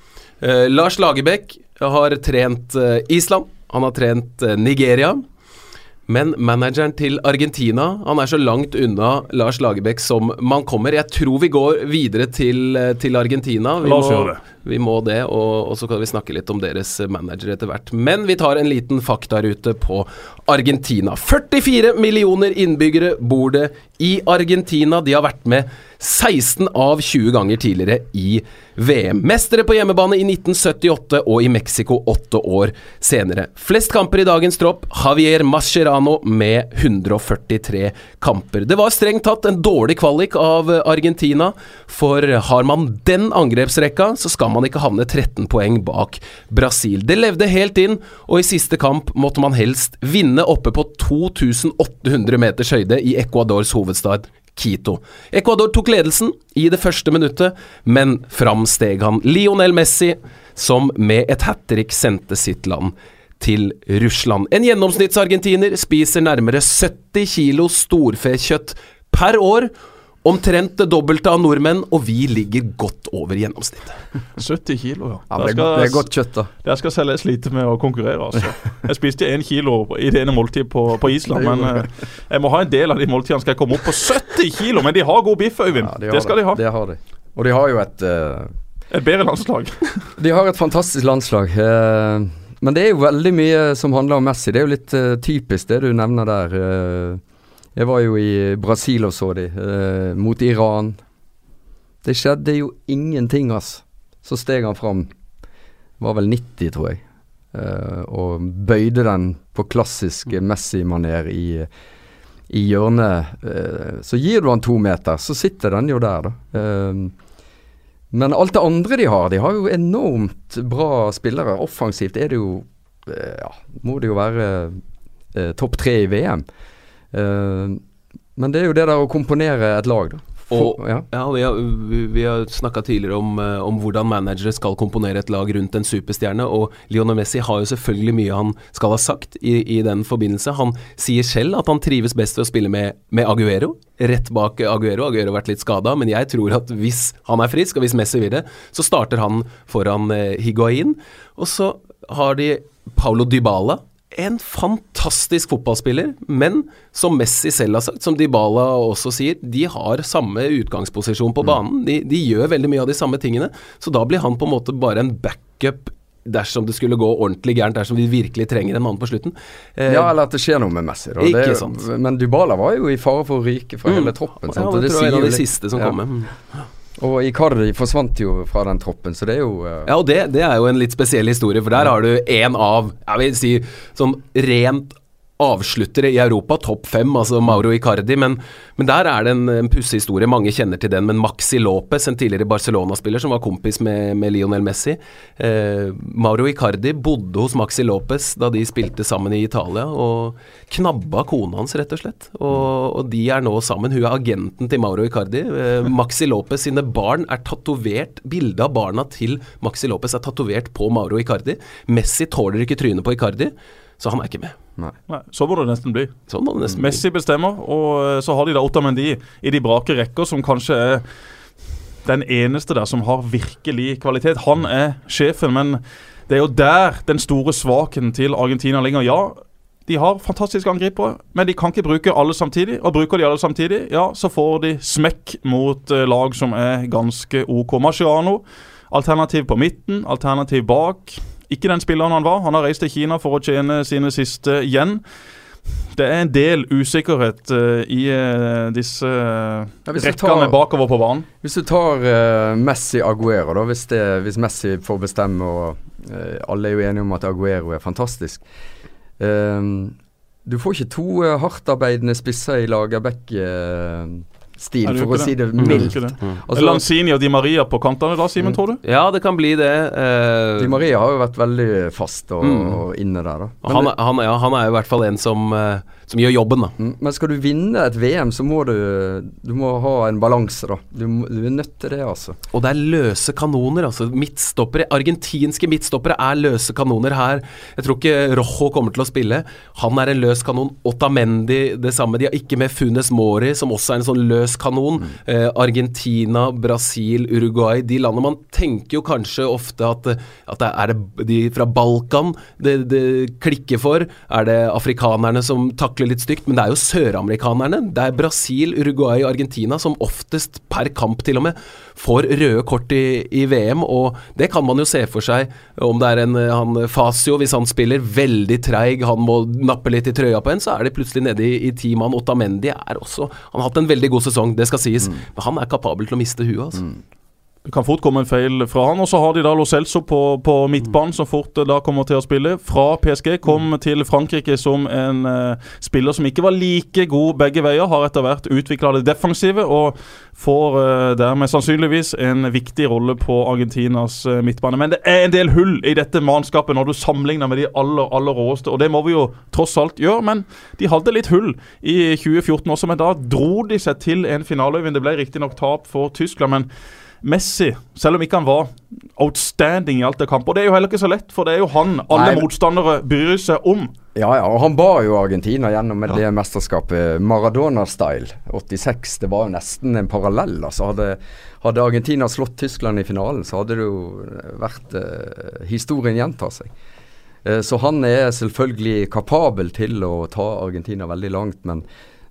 Eh, Lars Lagerbäck har trent eh, Island. Han har trent eh, Nigeria. Men manageren til Argentina Han er så langt unna Lars Lagerbäck som man kommer. Jeg tror vi går videre til, eh, til Argentina. Vi La oss må- gjøre det. vi må det, og, og så kan vi snakke litt om deres manager etter hvert. Men vi tar en liten faktarute på Argentina. 44 millioner innbyggere bor det i Argentina. De har vært med 16 av 20 ganger tidligere i VM. Mestere på hjemmebane i 1978 og i Mexico åtte år senere. Flest kamper i dagens tropp, Javier Mascherano med 143 kamper. Det var strengt tatt en dårlig kvalik av Argentina, for har man den angrepsrekka, så skal man ikke havne 13 poeng bak Brasil. Det levde helt inn, og i siste kamp måtte man helst vinne oppe på 2800 meters høyde i Ecuadors hovedstad Quito. Ecuador tok ledelsen i det første minuttet, men fram steg han Lionel Messi, som med et hat trick sendte sitt land til Russland. En gjennomsnittsargentiner spiser nærmere 70 kilo storfekjøtt per år. Omtrent det dobbelte av nordmenn, og vi ligger godt over gjennomsnittet. 70 kilo, ja. Ja, det, er, skal- det er godt kjøtt, da. Der skal selge slite med å konkurrere, altså. Jeg spiste én kilo i det ene måltidet på, på Island, men eh, jeg må ha en del av de måltidene skal jeg komme opp på 70 kilo. Men de har god biff, Øyvind. Ja, det skal de ha. Det har de. Og de har jo et uh... Et bedre landslag. De har et fantastisk landslag. Uh, men det er jo veldig mye som handler om Messi. Det er jo litt uh, typisk det du nevner der. eh. Jeg var jo i Brasil og så de, eh, mot Iran. Det skjedde jo ingenting, ass. Så steg han fram. Var vel 90, tror jeg. eh, og bøyde den på klassisk Messi-maner i, i hjørnet. eh, så gir du han to meter, så sitter den jo der, da. Eh, men alt det andre de har, de har jo enormt bra spillere. Offensivt er det jo eh, Ja, må det jo være eh, topp tre i VM. Eh, men det er jo det der å komponere et lag, da. Og, ja. ja, vi har, vi, vi har snakka tidligere om, eh, om hvordan managere skal komponere et lag rundt en superstjerne, og Lionel Messi har jo selvfølgelig mye han skal ha sagt i, i den forbindelse. Han sier selv at han trives best ved å spille med, med Aguero, rett bak Aguero. Aguero har vært litt skada, men jeg tror at hvis han er frisk, og hvis Messi vil det, så starter han foran eh, Higuain. Og så har de Paulo Dybala. En fantastisk fotballspiller, men som Messi selv har sagt, som Dybala også sier, de har samme utgangsposisjon på banen. De, de gjør veldig mye av de samme tingene, så da blir han på en måte bare en backup dersom det skulle gå ordentlig gærent, dersom vi virkelig trenger en mann på slutten. Eh, ja, eller at det skjer noe med Messi. Da. Ikke Det sant. Men Dybala var jo i fare for å ryke fra Mm. hele troppen. Sant? ja, det, det tror jeg er en av de siste som ja. kommer. Og Icardi forsvant jo fra den troppen, så det er jo uh... Ja, og det, det er jo en litt spesiell historie, for der har du en av, jeg vil si, sånn rent avsluttere i Europa, topp fem, altså Mauro Icardi, men, men der er det en, en pussig historie. Mange kjenner til den, men Maxi Lopez, en tidligere Barcelona-spiller som var kompis med, med Lionel Messi. Eh, Mauro Icardi bodde hos Maxi Lopez da de spilte sammen i Italia, og knabba kona hans, rett og slett. Og, og de er nå sammen. Hun er agenten til Mauro Icardi. Eh, Maxi Lopez sine barn er tatovert Bildet av barna til Maxi Lopez er tatovert på Mauro Icardi. Messi tåler ikke trynet på Icardi, så han er ikke med. Nei, så må det nesten bli. Sånn må det nesten bli. Messi bestemmer, og eh, så har de da Otamendi i de brake rekker, som kanskje er den eneste der som har virkelig kvalitet. Han er sjefen, men det er jo der den store svakheten til Argentina ligger. Ja, de har fantastiske angripere, men de kan ikke bruke alle samtidig. Og bruker de alle samtidig, ja, så får de smekk mot eh, lag som er ganske OK. Marciano, alternativ på midten, alternativ bak. Ikke den spilleren han var. Han har reist til Kina for å tjene sine siste igjen. Det er en del usikkerhet uh, i uh, disse uh, Ja, rekkene bakover på banen. Hvis du tar eh, Messi Aguero, da, hvis, det, hvis Messi får bestemme, og alle er jo enige om at Aguero er fantastisk du får ikke to uh, hardtarbeidende spisser i Lagerbäck-stil, Nei, du for å si det mildt. Det. Altså, Lanzini og Di Maria på kantene da, Simen, tror du? Ja, det kan bli det. eh, Di Maria har jo vært veldig fast og, Mm. og inne der, da. Han, han, ja, han er jo i hvert fall en som, eh, som gjør jobben, da. mm, men skal du vinne et VM, så må du Du må ha en balanse, da. Du, du er nødt til det, altså. Og det er løse kanoner, altså. Midtstoppere, argentinske midtstoppere er løse kanoner her. Jeg tror ikke Rojo kommer til å spille. Han er en løs kanon. Otamendi det samme. De har ikke med Funes Mori, som også er en sånn løs kanon. Eh, Argentina, Brasil, Uruguay. De landene man tenker jo kanskje ofte at, at det er det de fra Balkan det, det klikker for. Er det afrikanerne som takler litt stygt? Men det er jo søramerikanerne. Det er Brasil, Uruguay og Argentina som oftest per kamp til og med får røde kort i, i VM, og det kan man jo se for seg om det er en eh, han Fasio, hvis han spiller veldig treig, han må nappe litt i trøya på en, så er de plutselig nede i, i ti mann. Otamendi er også Han har hatt en veldig god sesong, det skal sies, men han er kapabel til å miste huet, altså. Det kan fort komme en feil fra han. Og så har de da Lo Celso på, på midtbanen, som fort eh, da kommer til å spille. Fra PSG kom til Frankrike som en uh, spiller som ikke var like god begge veier. Har etter hvert utvikla det defensive og får uh, dermed sannsynligvis en viktig rolle på Argentinas uh, midtbane. Men det er en del hull i dette mannskapet når du sammenligner med de aller, aller råeste. Og det må vi jo tross alt gjøre, men de hadde litt hull i 2014 også. Men da dro de seg til en finaleøyvind. Det ble riktignok tap for Tyskland, men Messi, selv om ikke han var outstanding i alt det kamp. Og det er jo heller ikke så lett, for det er jo han alle Nei. motstandere bryr seg om. Ja, ja, og han bar jo Argentina gjennom med det mesterskapet Maradona-style. 86, det var jo nesten en parallell. Altså hadde, hadde Argentina slått Tyskland i finalen, så hadde det jo vært eh, Historien gjentar seg. Eh, så han er selvfølgelig kapabel til å ta Argentina veldig langt, men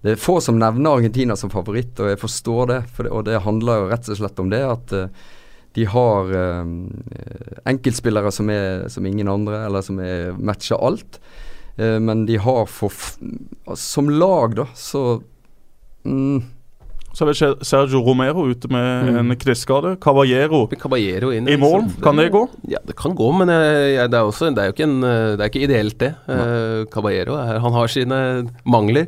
det er få som nevner Argentina som favoritt, og jeg forstår det. For det og det handler jo rett og slett om det at uh, de har uh, enkeltspillere som, er, som ingen andre, eller som er, matcher alt. Uh, men de har for f Som lag, da, så mm, Så er Sergio Romero ute med Mm. en kneskade. Caballero Caballero inn i mål. Liksom. Kan det gå? Ja, det kan gå, men jeg, det, er også, det er jo ikke, en, det er ikke ideelt, det. Uh, Caballero er, han har sine mangler.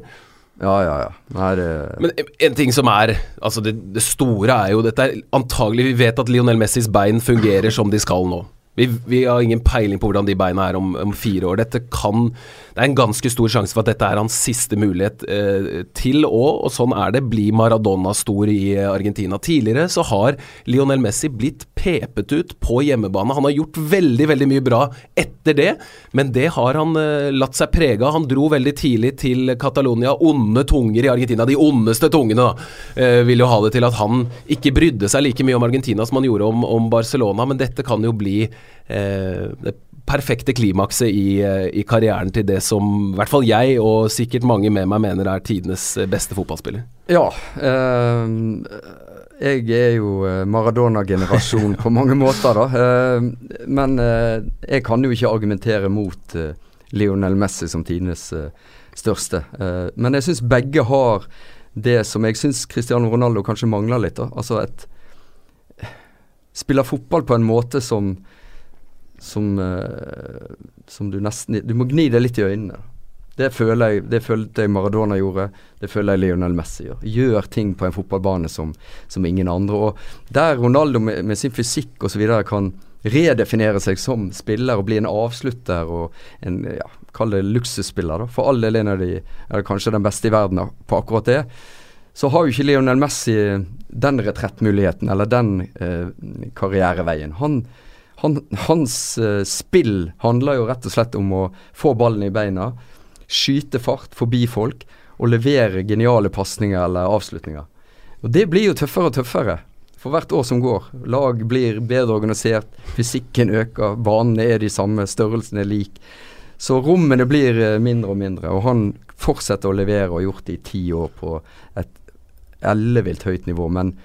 Ja, ja, ja. Her, det, Men en ting som er Altså, det, det store er jo Dette er antagelig Vi vet at Lionel Messis bein fungerer som de skal nå. Vi, vi har ingen peiling på hvordan de beina er om, om fire år. Dette kan Det er en ganske stor sjanse for at dette er hans siste mulighet eh, til å, og sånn er det, bli Maradona-stor i eh, Argentina. Tidligere så har Lionel Messi blitt pepet ut på hjemmebane. Han har gjort veldig, veldig mye bra etter det, men det har han eh, latt seg prege av. Han dro veldig tidlig til Catalonia. Onde tunger i Argentina, de ondeste tungene, da, eh, vil jo ha det til at han ikke brydde seg like mye om Argentina som han gjorde om, om Barcelona, men dette kan jo bli det perfekte klimakset i, eh, i karrieren til det som i hvert fall jeg, og sikkert mange med meg, mener er tidenes eh, beste fotballspiller. ja. eh, jeg er jo eh, Maradona-generasjon på mange måter, da. Eh, men eh, jeg kan jo ikke argumentere mot eh, Lionel Messi som tidenes eh, største. Eh, men jeg syns begge har det som jeg syns Cristiano Ronaldo kanskje mangler litt. da. Altså et Spiller fotball på en måte som som, eh, som du nesten Du må gni deg litt i øynene. Det føler jeg Det følte jeg Maradona gjorde. Det føler jeg Lionel Messi gjør. Gjør ting på en fotballbane som, som ingen andre. Og der Ronaldo med, med sin fysikk osv. kan redefinere seg som spiller og bli en avslutter og en ja, Kall det luksusspiller, da. For all del en av de er kanskje den beste i verden på akkurat det. Så har jo ikke Lionel Messi den retrettmuligheten eller den eh, karriereveien. Han, han, hans eh, spill handler jo rett og slett om å få ballen i beina, skyte fart forbi folk og levere geniale pasninger eller avslutninger. Og Det blir jo tøffere og tøffere for hvert år som går. Lag blir bedre organisert, fysikken øker, banene er de samme, størrelsen er lik. Så rommene blir eh, mindre og mindre, og han fortsetter å levere og har gjort det i ti år på et ellevilt høyt nivå. Men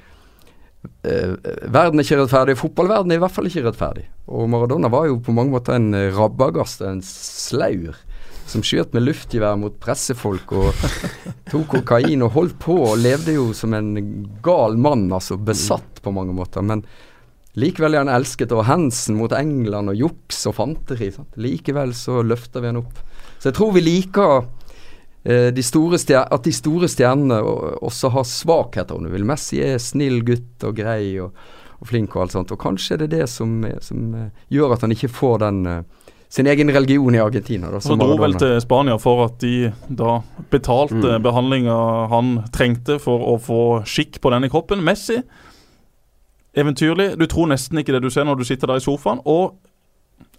eh, verden er ikke rettferdig. Fotballverden er i hvert fall ikke rettferdig. Og Maradona var jo på mange måter en eh, rabagast, en slaur. Som skjøt med luftgevær mot pressefolk og tok kokain og holdt på og levde jo som en gal mann, altså besatt på mange måter. Men Likevel er han elsket og Hansen mot England og juks og fanteri. Sant? Likevel så løfter vi han opp. Så jeg tror vi liker de store stjer- at de store stjernene også har svakheter, om du vil. Messi er snill gutt og grei og, og flink og alt sånt. Og kanskje er det det som, eh, som eh, gjør at han ikke får den eh, sin egen religion i Argentina. Da, Han som dro vel til Spania for at de da betalte Mm. behandlinga han trengte for å få skikk på denne kroppen. Messi, eventyrlig. Du tror nesten ikke det du ser når du sitter der i sofaen. Og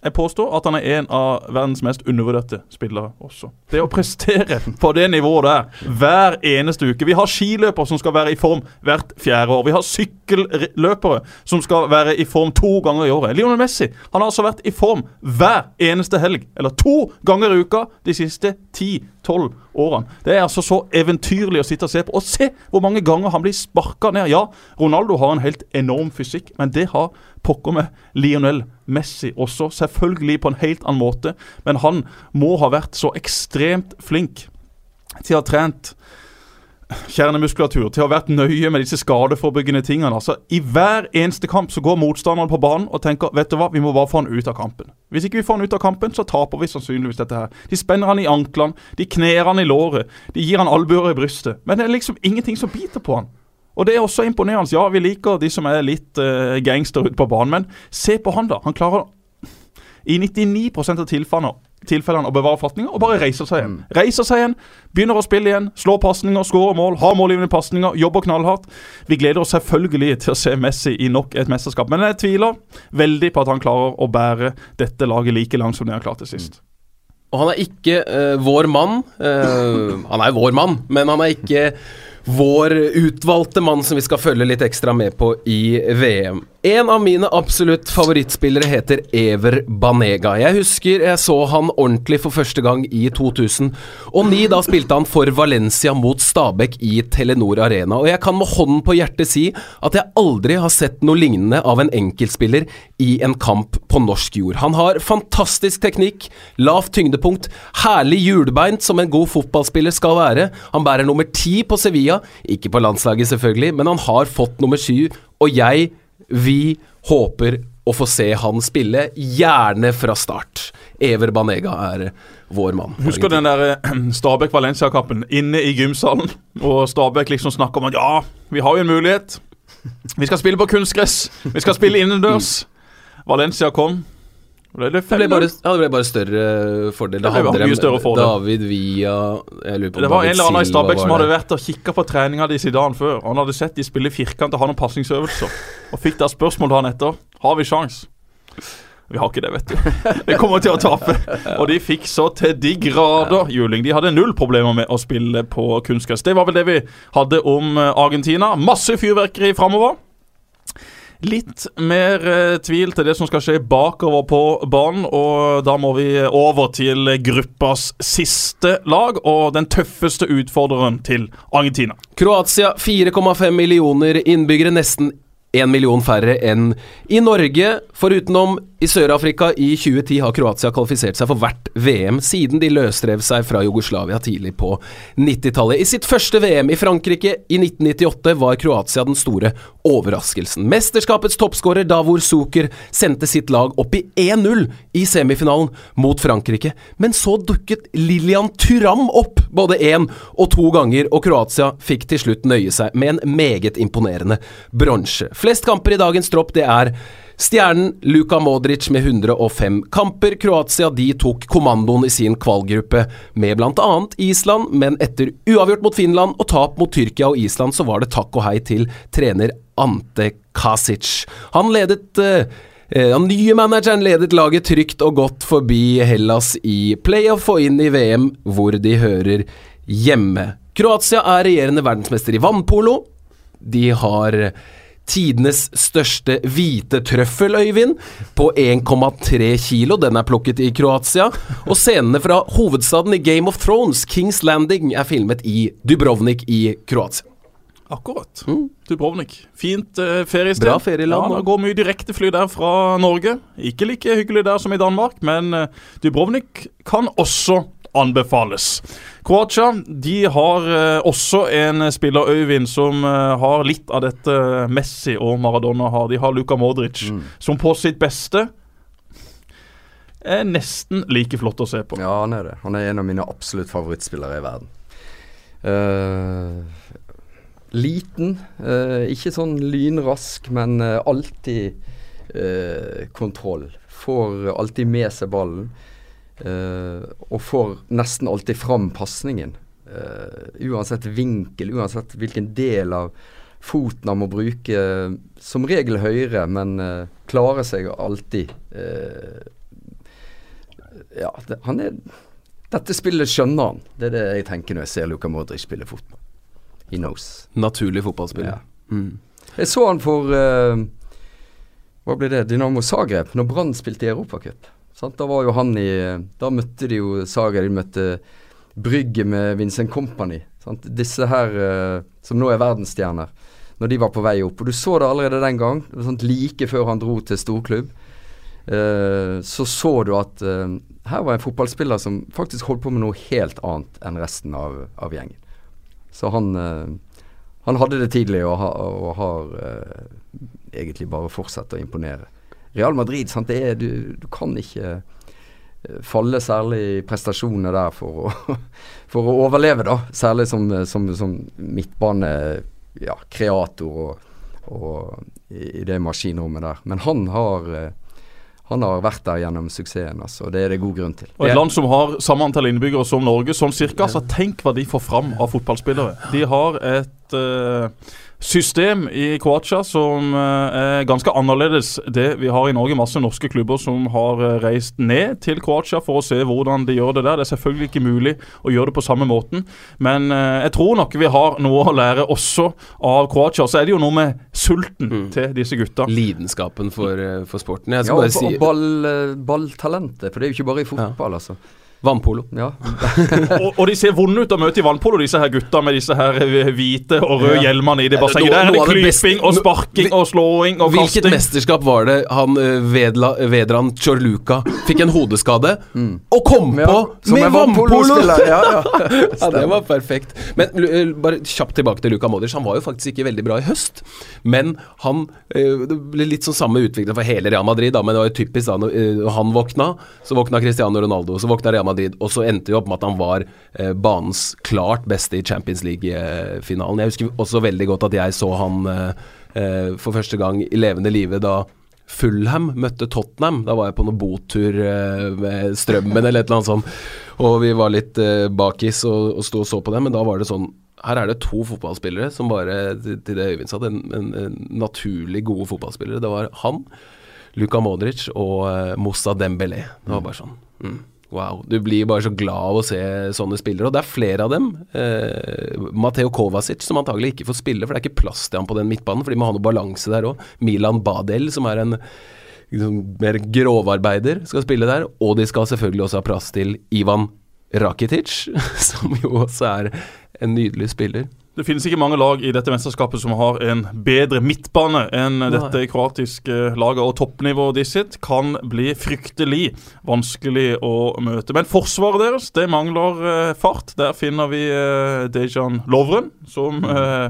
jeg påstår at han er en av verdens mest undervurderte spillere også. Det å prestere på det nivået der hver eneste uke Vi har skiløpere som skal være i form hvert fjerde år. Vi har sykkelløpere som skal være i form to ganger i året. Lionel Messi han har altså vært i form hver eneste helg, eller to ganger i uka, de siste ti-tolv årene. Det er altså så eventyrlig å sitte og se på. Og se hvor mange ganger han blir sparka ned. Ja, Ronaldo har en helt enorm fysikk, men det har pokker meg Lionel Messi også. Selvfølgelig på en helt annen måte, men han må ha vært så ekstremt flink til å ha trent kjernemuskulatur, til å ha vært nøye med disse skadeforebyggende tingene. Altså, I hver eneste kamp så går motstanderen på banen og tenker vet du hva, vi må bare få han ut av kampen. Hvis ikke vi får han ut av kampen, så taper vi sannsynligvis dette her. De spenner han i anklene, de kner han i låret, de gir han albuer i brystet. Men det er liksom ingenting som biter på han. Og det er også imponerende. Ja, vi liker de som er litt uh, gangster ute på banen, men se på han, da. Han klarer i 99% av tilfellene, tilfellene å bevare fatninga og bare reiser seg igjen. Reiser seg igjen, begynner å spille igjen, slår pasninger, skårer mål, har målgivende pasninger, jobber knallhardt. Vi gleder oss selvfølgelig til å se Messi i nok et mesterskap, men jeg tviler veldig på at han klarer å bære dette laget like langt som det har klart det sist. Og han er ikke uh, vår mann. Uh, han er vår mann, men han er ikke vår utvalgte mann som vi skal følge litt ekstra med på i VM. En av mine absolutt favorittspillere heter Ever Banega. Jeg husker jeg så han ordentlig for første gang i 2009. Da spilte han for Valencia mot Stabæk i Telenor Arena. Og jeg kan med hånden på hjertet si at jeg aldri har sett noe lignende av en enkeltspiller i en kamp på norsk jord. Han har fantastisk teknikk, lavt tyngdepunkt, herlig hjulbeint som en god fotballspiller skal være. Han bærer nummer ti på Sevilla, ikke på landslaget selvfølgelig, men han har fått nummer syv, og jeg vi håper å få se han spille, gjerne fra start. Ever Banega er vår mann. Husker den der eh, Stabæk-Valencia-kampen inne i gymsalen? Og Stabæk liksom snakker om at ja, vi har jo en mulighet. Vi skal spille på kunstgress. Vi skal spille innendørs. Valencia kom. Ble det Det ble bare, ja, det ble bare større fordel. Det ble handler mye større fordel. David Via jeg lurer på Det var en eller annen i Stabæk som hadde vært og kikka på treninga di siden før. Han hadde sett de spille firkant og ha noen pasningsøvelser. Og fikk da spørsmål dagen etter. Har vi sjans? Vi har ikke det, vet du. Vi kommer til å tape. Og de fikk så til de grader juling. De hadde null problemer med å spille på kunstgress. Det var vel det vi hadde om eh, Argentina. Masse fyrverkeri framover. Litt mer eh, tvil til det som skal skje bakover på banen, og da må vi over til gruppas siste lag og den tøffeste utfordreren til Argentina. Kroatia 4,5 millioner innbyggere, nesten 1 million færre enn i Norge. Forutenom i Sør-Afrika i 2010 har Kroatia kvalifisert seg for hvert VM siden de løsrev seg fra Jugoslavia tidlig på 90-tallet. I sitt første VM i Frankrike i 1998 var Kroatia den store overraskelsen. Mesterskapets toppskårer Davor Zucker sendte sitt lag opp i 1-0 i semifinalen mot Frankrike, men så dukket Lilian Turam opp både én og to ganger, og Kroatia fikk til slutt nøye seg med en meget imponerende bronse. Flest kamper i dagens tropp, det er Stjernen Luka Modric med 105 kamper. Kroatia de tok kommandoen i sin kvalgruppe med bl.a. Island, men etter uavgjort mot Finland og tap mot Tyrkia og Island, så var det takk og hei til trener Ante Kasic. Han ledet eh, eh, Den nye manageren ledet laget trygt og godt forbi Hellas i playoff og inn i VM, hvor de hører hjemme. Kroatia er regjerende verdensmester i vannpolo. De har tidenes største hvite trøffel, Øyvind, på 1,3 kilo. Den er plukket i Kroatia. Og scenene fra hovedstaden i Game of Thrones, Kings Landing, er filmet i Dubrovnik i Kroatia. Akkurat. Dubrovnik. Fint eh, feriested. Bra ferieland, Ja, det går mye direktefly der fra Norge. Ikke like hyggelig der som i Danmark, men eh, Dubrovnik kan også anbefales. Kroatia de har eh, også en spiller, Øyvind, som eh, har litt av dette Messi og Maradona har. De har Luka Modric, som på sitt beste er nesten like flott å se på. Ja, han er det. Han er en av mine absolutt favorittspillere i verden. Uh, liten, uh, ikke sånn lynrask, men uh, alltid eh, kontroll. Får alltid med seg ballen. Eh, og får nesten alltid fram pasningen. Uh, uansett vinkel, uansett hvilken del av foten han må bruke. Som regel høyre, men uh, klarer seg alltid. eh, ja, det, han er Dette spillet skjønner han. Det er det jeg tenker når jeg ser Luka Modric spille fotball. He knows. Naturlig fotballspiller. Ja. Mm. Jeg så han for eh, Hva ble det? Dynamo Zagreb, når Brann spilte i Europacup. Sant? Da var jo han i Da møtte de jo Sager, de møtte Brygge med Vincent Company. Sant? Disse her eh, som nå er verdensstjerner. Når de var på vei opp. Og du så det allerede den gang, sant? like før han dro til storklubb. Uh, så så du at uh, her var en fotballspiller som faktisk holdt på med noe helt annet enn resten av, av gjengen. Så han, uh, han hadde det tidlig og, ha, og har egentlig bare fortsatt å imponere. Real Madrid, sant, det er, du, du kan ikke eh, falle særlig i prestasjoner der for å, for å overleve, da. Særlig som, som, som midtbane, ja, kreator og, og i, det maskinrommet der. Men han har eh, han har vært der gjennom suksessen, altså, det er det god grunn til. Og Et land som har samme antall innbyggere som Norge, sånn cirka. Så tenk hva de får fram av fotballspillere. De har et eh, system i Kroatia som eh, er ganske annerledes det vi har i Norge. Masse norske klubber som har eh, reist ned til Kroatia for å se hvordan de gjør det der. Det er selvfølgelig ikke mulig å gjøre det på samme måten, men eh, jeg tror nok vi har noe å lære også av Kroatia. Så er det jo noe med sulten til disse gutta. Lidenskapen for, for sporten. Jeg Ja, og, si og ball, balltalentet, for det er jo ikke bare i fotball, altså. Vannpolo. Ja. og, og de ser vonde ut å møte i vannpolo, disse her gutta med disse her hvite og røde Ja. hjelmene i det bassenget. Der er det klyping og sparking og slåing og Hvilket kasting. mesterskap var det han eh, Vedla, Vedran Chorluka fikk en hodeskade og kom Ja, på med vannpolo?! ja, ja. ja, det var perfekt. Men eh, bare kjapt tilbake til Luka Modric. Han var jo faktisk ikke veldig bra i høst. Men han eh, Det ble litt sånn samme utvikling for hele Real Madrid, da, men det var jo typisk da når eh, han våkna, så våkna Cristiano Ronaldo, så våkna Real Madrid, og så endte det opp med at han var eh, banens klart beste i Champions League-finalen. Jeg husker også veldig godt at jeg så han eh, eh, for første gang i levende live da Fulham møtte Tottenham. Da var jeg på noen botur eh, med Strømmen eller et eller annet sånt. Og vi var litt eh, bakis og, og sto og så på det, men da var det sånn her er det to fotballspillere som bare, til det Øyvind sa, en, en, en naturlig gode fotballspillere. Det var han, Luka Modric og Moussa Dembélé. Det var bare sånn mm, Wow. Du blir bare så glad av å se sånne spillere, og det er flere av dem. Eh, Mateo Kovacic, som antagelig ikke får spille, for det er ikke plass til han på den midtbanen, for de må ha noe balanse der òg. Milan Badel, som er en liksom, mer grovarbeider, skal spille der. Og de skal selvfølgelig også ha plass til Ivan Rakitic, som jo også er en nydelig spiller. Det finnes ikke mange lag i dette mesterskapet som har en bedre midtbane enn Nei. dette kroatiske laget. Og toppnivået de sitt kan bli fryktelig vanskelig å møte. Men forsvaret deres det mangler eh, fart. Der finner vi eh, Dejan Lovren, som eh,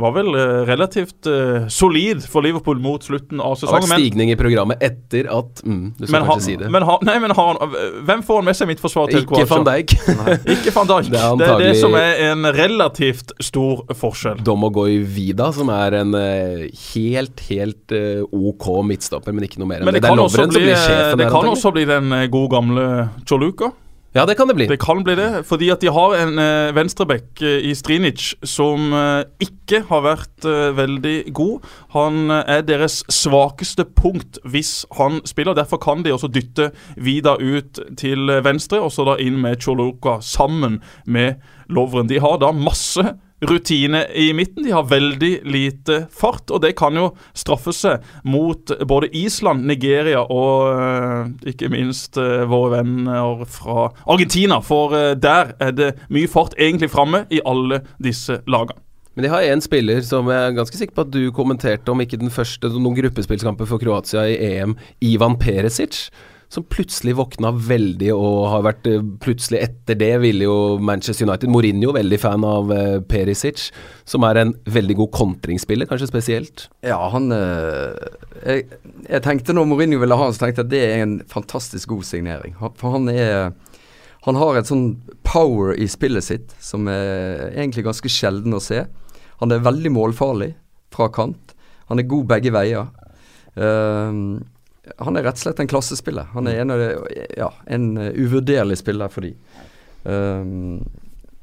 var vel eh, relativt uh, solid for Liverpool mot slutten av Det har vært stigning i programmet etter at mm, Du skal kanskje si det. men, ha, nei, men har, han- hvem får han med seg midtforsvaret til ikke van Dijk. Ikke van Dijk. Det Det er er det, som er en relativt stor forskjell. Domogoj Vida, som er en eh, helt, helt uh, ok midtstopper, men ikke noe mer enn Men det. det Det er kan, også som bli, blir sjefen det der. kan antagelig. også bli den gode gamle Choluka. Ja, det kan det bli. Det kan bli det, fordi at de har en eh, venstreback eh, i Strinic som eh, ikke har vært eh, veldig god. Han eh, er deres svakeste punkt hvis han spiller. Derfor kan de også dytte Vida ut til eh, venstre, og så da inn med Choloka sammen med Lovren. De har da masse rutine i midten. De har veldig lite fart, og det kan jo straffe seg mot både Island, Nigeria og eh, ikke minst eh, våre venner fra Argentina. For eh, der er det mye fart egentlig framme i alle disse lagene. Men de har én spiller som jeg er ganske sikker på at du kommenterte om ikke den første noen gruppespillskamper for Kroatia i EM, Ivan Peresic. Som plutselig våkna veldig og har vært eh, Plutselig etter det ville jo Manchester United Mourinho veldig fan av eh, Perisic, som er en veldig god kontringsspiller, kanskje spesielt. Ja, han eh, jeg, jeg tenkte når Mourinho ville ha han, så tenkte jeg at det er en fantastisk god signering. For han er Han har et sånn power i spillet sitt som er egentlig ganske sjelden å se. Han er veldig målfarlig fra kant. Han er god begge veier. Ehm, han er rett og slett en klassespiller. Han er en, ja, en eh, uvurderlig spiller for de. Um,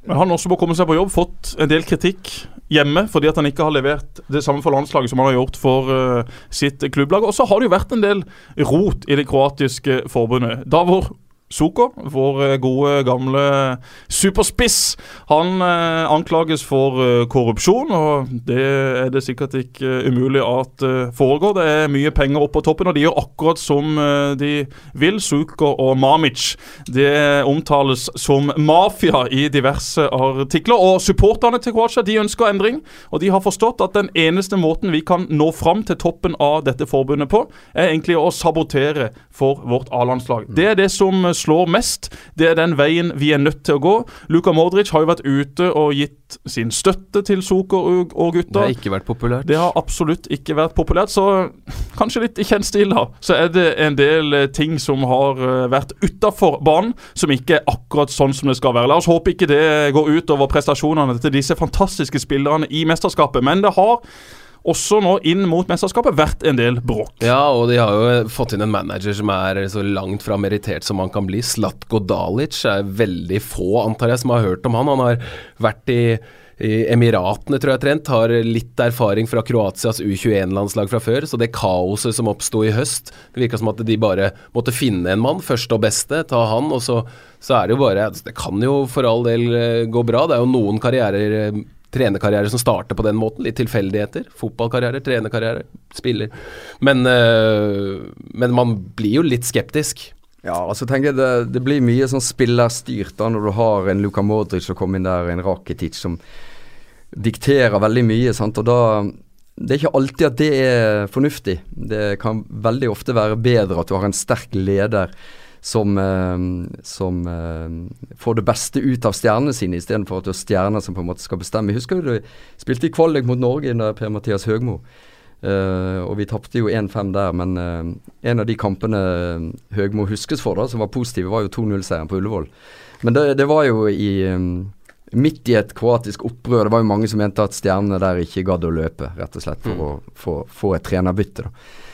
Men han har også må komme seg på jobb, fått en del kritikk hjemme fordi at han ikke har levert det samme for landslaget som han har gjort for uh, sitt klubblag. Og så har det jo vært en del rot i det kroatiske forbundet. Davor Suko, vår eh, gode, gamle superspiss, han eh, anklages for eh, korrupsjon, og det er det sikkert ikke eh, umulig at eh, foregår. Det er mye penger oppe på toppen, og de gjør akkurat som eh, de vil. Suko og Mamic. Det omtales som mafia i diverse artikler. Og supporterne til Kroatia de ønsker endring, og de har forstått at den eneste måten vi kan nå fram til toppen av dette forbundet på, er egentlig å sabotere for vårt A-landslag. Det er det som slår mest. Det er den veien vi er nødt til å gå. Luka Modric har jo vært ute og gitt sin støtte til Zucker og, og Det har ikke vært populært. Det har absolutt ikke vært populært, så kanskje litt i kjent stil, da. Så er det en del eh, ting som har eh, vært utafor banen, som ikke er akkurat sånn som det skal være. La oss håpe ikke det går ut over prestasjonene til disse fantastiske spillerne i mesterskapet, men det har også nå inn mot mesterskapet vært en del bråk. Ja, og de har jo fått inn en manager som er så langt fra merittert som han kan bli. Slatko Dalic er veldig få, antar jeg, som har hørt om han. Han har vært i i Emiratene, tror jeg trent, har litt erfaring fra Kroatias U21-landslag fra før. Så det kaoset som oppsto i høst Det virka som at de bare måtte finne en mann, første og beste, ta han. Og så, så er det jo bare altså, Det kan jo for all del eh, gå bra. Det er jo noen karrierer eh, trenerkarrierer som starter på den måten. Litt tilfeldigheter. Fotballkarriere, trenerkarriere, spiller. Men, øh, men man blir jo litt skeptisk. Ja, altså tenker jeg det, det blir mye sånn spillerstyrt da når du har en Luka Modric som kommer inn der, en Rakitic som dikterer veldig mye, sant, og da Det er ikke alltid at det er fornuftig. Det kan veldig ofte være bedre at du har en sterk leder som, eh, som eh, får det beste ut av stjernene sine, istedenfor at det er stjerner som på en måte skal bestemme. Jeg husker du spilte i kvalik mot Norge under Per-Mathias Høgmo. Uh, og vi tapte jo 1-5 der, men uh, en av de kampene Høgmo huskes for, da, som var positive, var jo 2-0-seieren på Ullevål. Men det, det var jo i um, midt i et kroatisk opprør. Det var jo mange som mente at stjernene der ikke gadd å løpe, rett og slett for å få, få et trenerbytte. da.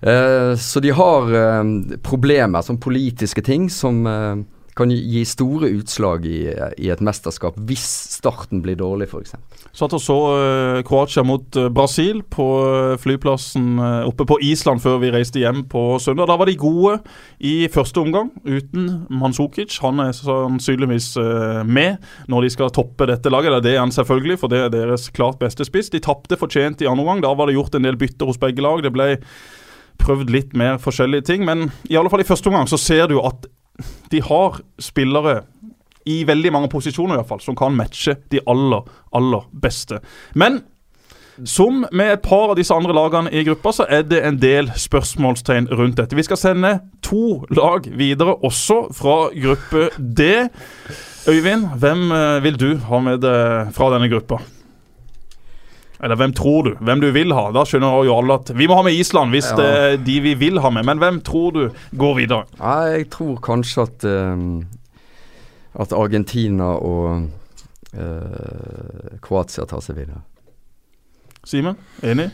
Eh, så de har eh, problemer, sånn politiske ting, som eh, kan gi store utslag i, i et mesterskap hvis starten blir dårlig, f.eks. Satt og så eh, Kroatia mot eh, Brasil på flyplassen oppe på Island før vi reiste hjem på søndag. Da var de gode i første omgang uten Manzukic. Han er sannsynligvis med når de skal toppe dette laget. Det er han selvfølgelig, for det er deres klart beste spiss. De tapte fortjent i andre omgang. Da var det gjort en del bytter hos begge lag. Det ble prøvd litt mer forskjellige ting, men i alle fall i første omgang så ser du at de har spillere i veldig mange posisjoner i hvert fall, som kan matche de aller, aller beste. Men som med et par av disse andre lagene i gruppa, så er det en del spørsmålstegn rundt dette. Vi skal sende to lag videre, også fra gruppe D. Øyvind, hvem eh, vil du ha med fra denne gruppa? Eller hvem tror du? Hvem du vil ha? Da skjønner jo alle at vi må ha med Island hvis det er de vi vil ha med. Men hvem tror du går videre? Jeg tror kanskje at eh, At Argentina og uh, Kroatia tar seg videre. Simen, enig?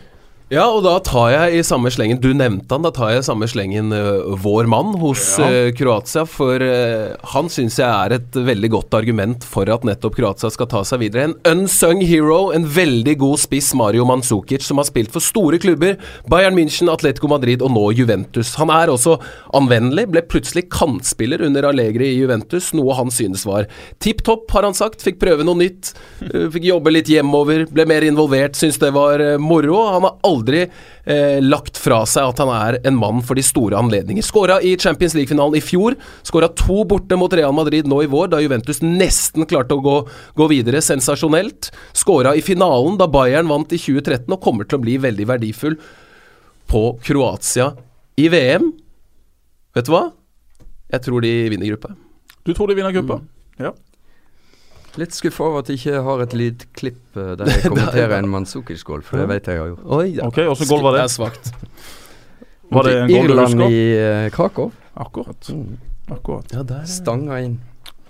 Ja, og da tar jeg i samme slengen Du nevnte han, da tar jeg i samme slengen uh, vår mann hos Ja. uh, Kroatia. For uh, han syns jeg er et veldig godt argument for at nettopp Kroatia skal ta seg videre. En unsung hero, en veldig god spiss, Mario Mandzukic, som har spilt for store klubber. Bayern München, Atletico Madrid og nå Juventus. Han er også anvendelig. Ble plutselig kantspiller under Allegri i Juventus, noe han synes var tipp topp, har han sagt. Fikk prøve noe nytt. Fikk jobbe litt hjemover, ble mer involvert, syns det var moro. Han har aldri eh, lagt fra seg at han er en mann for de store anledninger. Skåra i Champions League-finalen i fjor. Skåra to borte mot Real Madrid nå i vår, da Juventus nesten klarte å gå, gå videre. Sensasjonelt. Skåra i finalen da Bayern vant i 2013, og kommer til å bli veldig verdifull på Kroatia i VM. Vet du hva? Jeg tror de vinner gruppa. Du tror de vinner gruppa? Litt skuffa over at jeg ikke har et lydklipp eh, der jeg kommenterer en Manzukic-goal, for det vet jeg jeg har gjort. Oi, ja. Ok, Åssen goal var Det det? er svakt. Var det en goal du husker? i eh, Krakow. Akkurat. Mm. Akkurat. Ja, der, ja. Stanga inn.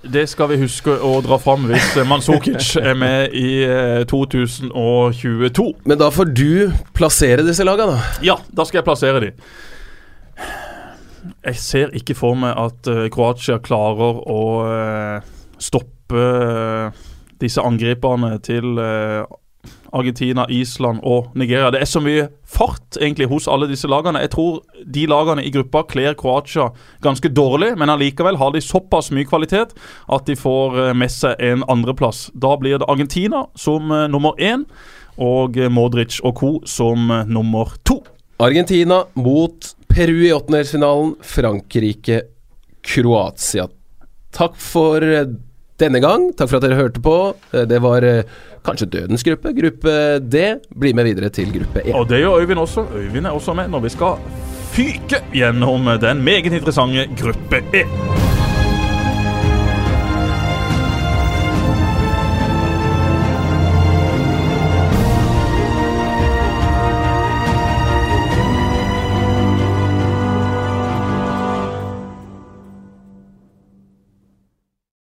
Det skal vi huske å dra fram hvis Manzukic er med i eh, 2022. Men da får du plassere disse lagene, da. Ja, da skal jeg plassere de. Jeg ser ikke for meg at eh, Kroatia klarer å eh, stoppe eh, disse angriperne til eh, Argentina, Island og Nigeria. Det er så mye fart egentlig hos alle disse lagene. Jeg tror de lagene i gruppa kler Kroatia ganske dårlig, men allikevel har de såpass mye kvalitet at de får eh, med seg en andreplass. Da blir det Argentina som nummer én, og Modric og co. som nummer to. Argentina mot Peru i åttendelsfinalen. Frankrike, Kroatia. Takk for denne gang. Takk for at dere hørte på. Eh, Det var eh, kanskje dødens gruppe. Gruppe D blir med videre til gruppe E. Og det gjør Øyvind også. Øyvind er også med når vi skal fyke gjennom den meget interessante gruppe E.